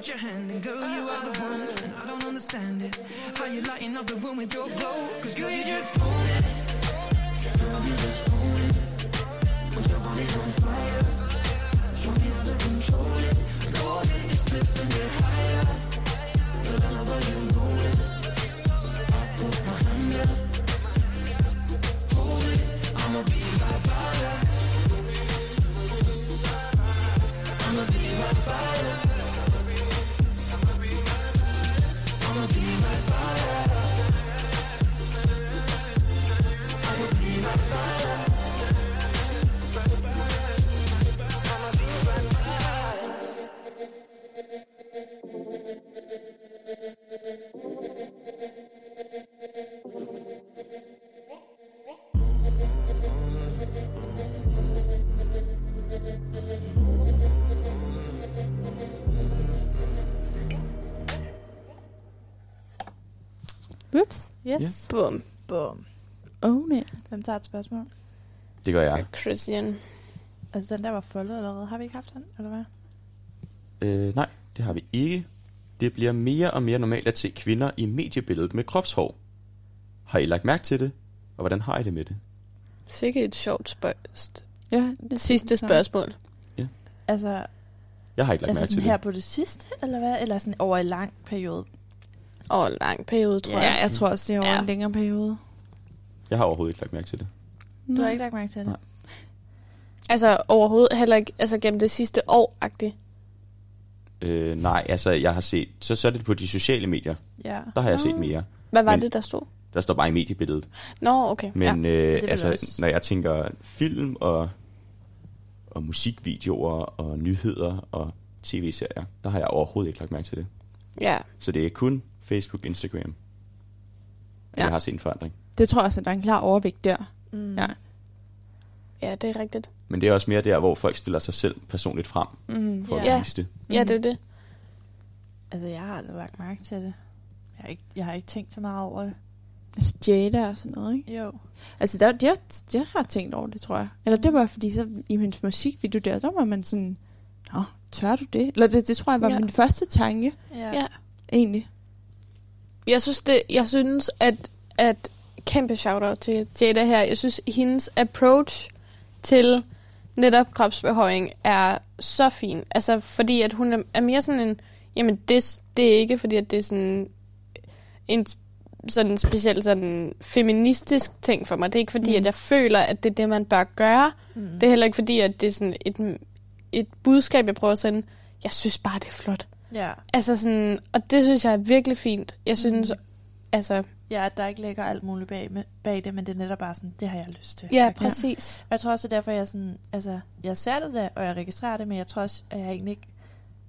put your hand in, girl, you are the one. And I don't understand it. How you lighting up the room with your glow? Cause girl, you just own it. Yes. Bum. Bum. Own it. Hvem tager et spørgsmål? Det gør jeg. Christian. Altså, den der var foldet allerede. Har vi ikke haft den, eller hvad? Øh, nej, det har vi ikke. Det bliver mere og mere normalt at se kvinder i mediebilledet med kropshår. Har I lagt mærke til det? Og hvordan har I det med det? Sikke et sjovt spørgsmål. Ja, Det sidste spørgsmål. Altså, Jeg har ikke lagt altså mærke til det. her på det sidste, eller hvad? Eller sådan over en lang periode? Over en lang periode, tror Ja, jeg. jeg tror også, det er over Ja. en længere periode. Jeg har overhovedet ikke lagt mærke til det. Du har ikke lagt mærke til det? Nej. Altså overhovedet heller ikke altså gennem det sidste år-agtigt. Øh, nej, altså jeg har set, så, så er det på de sociale medier. Ja. Der har jeg set mere. Hvad var Men- det, der stod? Der står bare i mediebilledet. Nå, okay. Men ja. øh, altså, også- når jeg tænker film og, og musikvideoer og nyheder og tv-serier, der har jeg overhovedet ikke lagt mærke til det. ja. Så det er kun Facebook, Instagram. Ja. Jeg har set en forandring. Det tror jeg også, at der er en klar overvægt der. Mm. Ja. ja, det er rigtigt. Men det er også mere der, hvor folk stiller sig selv personligt frem Mm. for Ja. at vise det. Ja, det er det. Altså, jeg har aldrig lagt mærke til det. Jeg har ikke, jeg har ikke tænkt så meget over det. Altså Jada og sådan noget, ikke? Jo. Altså, der, jeg, jeg har tænkt over det, tror jeg. Eller det var, fordi så i min musikvideo der, der var man sådan, Nå, tør du det? Eller det, det tror jeg var ja. min første tanke, Ja. Ja. egentlig. Jeg synes, det, jeg synes at, at kæmpe shout-out til Jada her. Jeg synes, hendes approach til netop kropsbehøjning er så fin. Altså, fordi at hun er- er mere sådan en... Jamen, det, det er ikke, fordi at det er sådan en sådan speciel sådan feministisk ting for mig. Det er ikke fordi, Mm. at jeg føler, at det er det, man bør gøre. Mm. Det er heller ikke fordi, at det er sådan et, et budskab, jeg prøver at sende. Jeg synes bare, det er flot. Ja. Altså sådan, og det synes jeg er virkelig fint. Jeg synes, Mm. altså, ja, at der ikke ligger alt muligt bag, med, bag det, men det er netop bare sådan, det har jeg lyst til. ja, Jeg kan- præcis. Og jeg tror også, det er derfor, jeg sådan, altså, jeg ser det der, og jeg registrerer det, men jeg tror også, at jeg egentlig ikke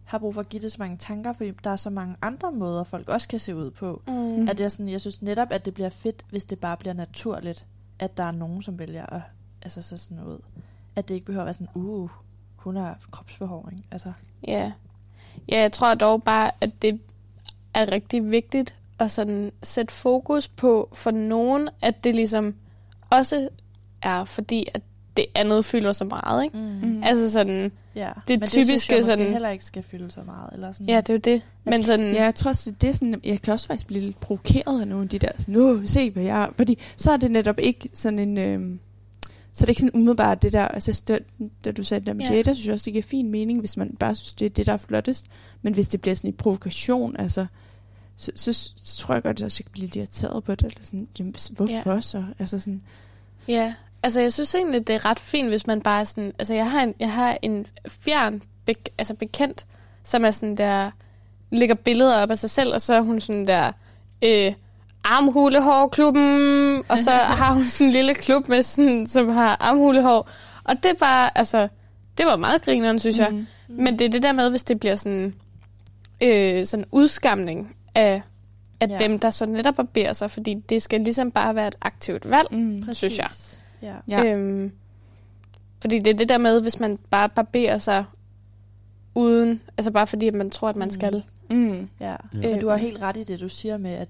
har brug for at give det så mange tanker, fordi der er så mange andre måder, folk også kan se ud på. Mm. At er sådan, jeg synes netop, at det bliver fedt, hvis det bare bliver naturligt, at der er nogen, som vælger at altså, så sådan noget. At det ikke behøver at være sådan, uh, hun har kropsbehåring. Altså, Ja. Ja, jeg tror dog bare, at det er rigtig vigtigt at sådan sætte fokus på for nogen, at det ligesom også er fordi, at det andet fylder så meget, ikke? mm. Mm. Altså sådan, ja. det Men synes typiske jeg måske sådan- heller ikke skal fylde så meget. Eller sådan. ja, det er jo det. Men sådan, Ja, jeg tror også, det er sådan, jeg kan også faktisk blive lidt provokeret af nogle af de der, sådan, Åh, se hvad jeg er. Fordi så er det netop ikke sådan en, øhm, så er det ikke sådan umiddelbart det der, altså det, da du sagde det der med Ja. Jada, synes jeg også, det giver fin mening, hvis man bare synes, det er det, der er flottest. Men hvis det bliver sådan en provokation, altså, så, så, så tror jeg godt, at jeg kan blive lidt irriteret på det. Eller sådan, jamen, hvorfor ja. så? Altså sådan, Ja, altså jeg synes egentlig, det er ret fint, hvis man bare er sådan... Altså jeg har en, jeg har en fjern bek, altså bekendt, som er sådan der... Lægger billeder op af sig selv, og så er hun sådan der... Øh, armhulehårklubben, og så har hun sådan en lille klub, med sådan, som har armhulehår. Og det er bare, altså... Det var meget grineren, synes jeg. mm. Men det er det der med, hvis det bliver sådan... Øh, sådan udskamning af, af Ja. dem, der så netop barberer sig, fordi det skal ligesom bare være et aktivt valg, Mm. Synes jeg. Ja. Øhm, fordi det er det der med, hvis man bare barberer sig uden, altså bare fordi at man tror, at man Mm. skal. Mm. Ja, Ja. men du har Øhm. helt ret i det, du siger med, at,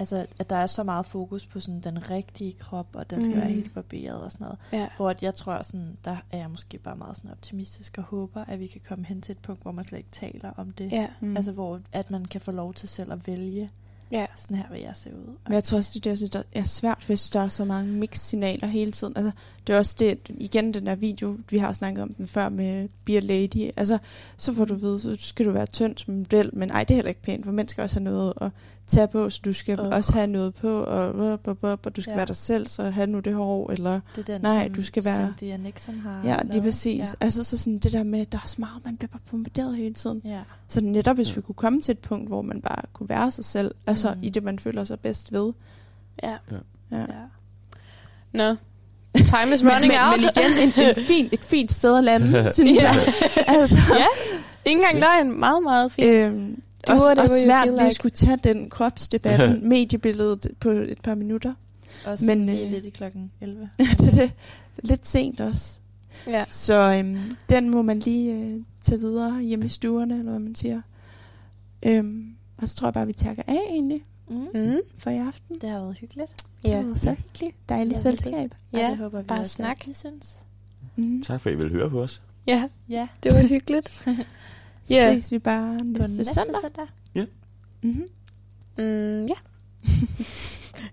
altså, at der er så meget fokus på sådan den rigtige krop, og den skal Mm. være helt barberet og sådan noget. Ja. Hvor at jeg tror, sådan, der er jeg måske bare meget sådan optimistisk og håber, at vi kan komme hen til et punkt, hvor man slet ikke taler om det. Ja. Mm. Altså hvor at man kan få lov til selv at vælge, Ja. sådan her vil jeg se ud. Men jeg tror også, det er det, jeg synes, der er svært, hvis der er så mange mix-signaler hele tiden. Altså, det er også det, igen den der video, vi har snakket om den før med Beer Lady. Altså, så får du at vide, så skal du være tynd som model, men ej, det er heller ikke pænt, for mænd skal også have noget at tage på, så du skal uh. også have noget på, og, og, og, og, og du skal Ja. være dig selv, så have nu det hår, eller... Det er den, Nej, som du skal være- Cynthia Nixon har Ja, lige lavet. præcis. Ja. Altså, så sådan det der med, der er så meget, man bliver bare bombarderet hele tiden. Ja. Så netop hvis vi kunne komme til et punkt, hvor man bare kunne være sig selv, altså Mm. i det, man føler sig bedst ved. Ja. Ja. ja. Nå. Time is running men, out. men igen, en, en fin, et fint sted at lande, synes jeg. Altså, ja. Ikke engang der er en meget, meget fin. Øhm, også, whatever også svært lige at like. skulle tage den kropsdebat, mediebilledet på et par minutter. Også Men, lige øh, lidt i klokken 11. det er det. Lidt sent også. Ja. Så øhm, den må man lige øh, tage videre hjemme i stuerne, eller hvad man siger. Øhm, og så tror jeg bare, vi takker af egentlig Mm. Mm. for i aften. Det har været hyggeligt. Det Ja. har været så hyggeligt. Dejligt Ja, det selskab. Ja, det håber vi bare snak. I synes. Mm. Tak for, at I vil høre på os. Ja, Ja, det var hyggeligt. Ja. ses vi bare næste, næste søndag. søndag. Mm-hmm. Mm, ja.